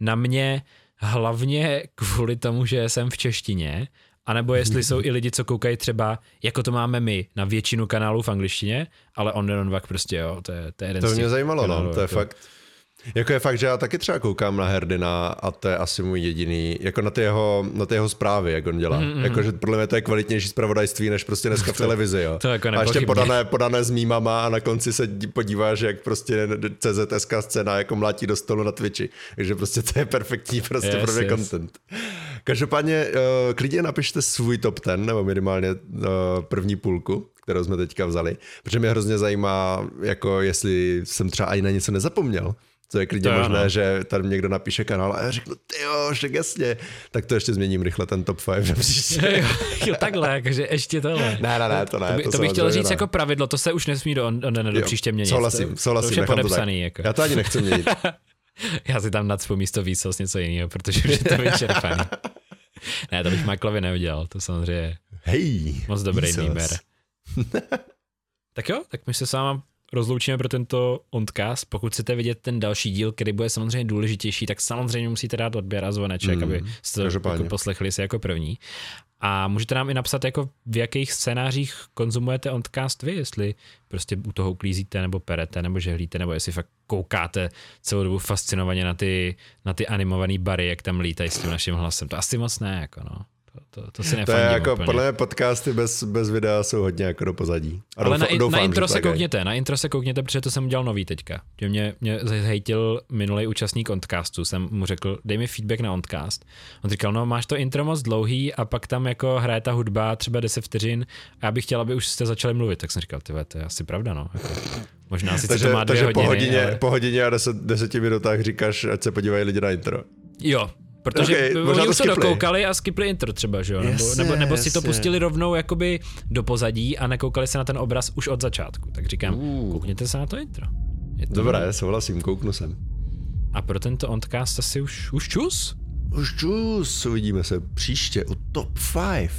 na mě hlavně kvůli tomu, že jsem v češtině, anebo jestli jsou i lidi, co koukají třeba, jako to máme my, na většinu kanálů v angličtině, ale on on prostě, jo, to je, to je jeden To mě zajímalo, no, kanálů, no, to je jako. fakt. Jako je fakt, že já taky třeba koukám na Herdina a to je asi můj jediný, jako na ty jeho, na ty jeho zprávy, jak on dělá. Mm-hmm. Jako, že podle mě to je kvalitnější zpravodajství, než prostě dneska v televizi, jo. To jako a ještě podané, podané s mýmama a na konci se podíváš, jak prostě CZSK scéna jako mlátí do stolu na Twitchi. Takže prostě to je perfektní prostě yes, pro mě yes. content. Každopádně uh, klidně napište svůj top ten, nebo minimálně uh, první půlku, kterou jsme teďka vzali, protože mě hrozně zajímá, jako jestli jsem třeba ani na něco nezapomněl. Co je klidně to možné, ano. že tady někdo napíše kanál a já řeknu, ty jo, však jasně, tak to ještě změním rychle ten top 5 příště. jo, jo, takhle, takže ještě tohle. Ne, ne, ne, to ne. To, by, to, to bych chtěl říct ne. jako pravidlo, to se už nesmí do, do, do, do příště měnit. Souhlasím, souhlasím. To už je podepsaný. Jako. Já to ani nechci měnit. já si tam nadspu místo víc něco jiného, protože už je to vyčerpaný. ne, to bych Michaelovi neudělal, to samozřejmě Hej, moc dobrý nýmer. tak jo, tak my se s váma rozloučíme pro tento ondcast. Pokud chcete vidět ten další díl, který bude samozřejmě důležitější, tak samozřejmě musíte dát odběr a zvoneček, mm, aby jste jako poslechli si jako první. A můžete nám i napsat, jako v jakých scénářích konzumujete ondcast vy, jestli prostě u toho uklízíte, nebo perete, nebo žehlíte, nebo jestli fakt koukáte celou dobu fascinovaně na ty, na ty animované bary, jak tam lítají s tím naším hlasem. To asi moc ne, jako no. To, to, si To je jako, úplně. podle mě podcasty bez, bez videa jsou hodně jako do pozadí. A Ale doufám, na, doufám, na intro se koukněte, na intro se koukněte, protože to jsem udělal nový teďka. Že mě, mě zhejtil minulý účastník Ondcastu, jsem mu řekl, dej mi feedback na Ondcast. On říkal, no máš to intro moc dlouhý a pak tam jako hraje ta hudba třeba 10 vteřin a já bych chtěl, aby už jste začali mluvit. Tak jsem říkal, ty to je asi pravda, no. Jako, možná si takže, to má dvě takže hodiny, po hodině, ale... po hodině a deset, deseti minutách říkáš, ať se podívají lidi na intro. Jo, Protože okay, oni už to dokoukali a skipli intro třeba, že jo? Nebo, yes, nebo, nebo si to pustili rovnou jakoby do pozadí a nekoukali se na ten obraz už od začátku. Tak říkám, uh. koukněte se na to intro. Je to Dobré, já souhlasím, kouknu sem. A pro tento ondcast asi už, už čus? Už čus, uvidíme se příště u Top 5.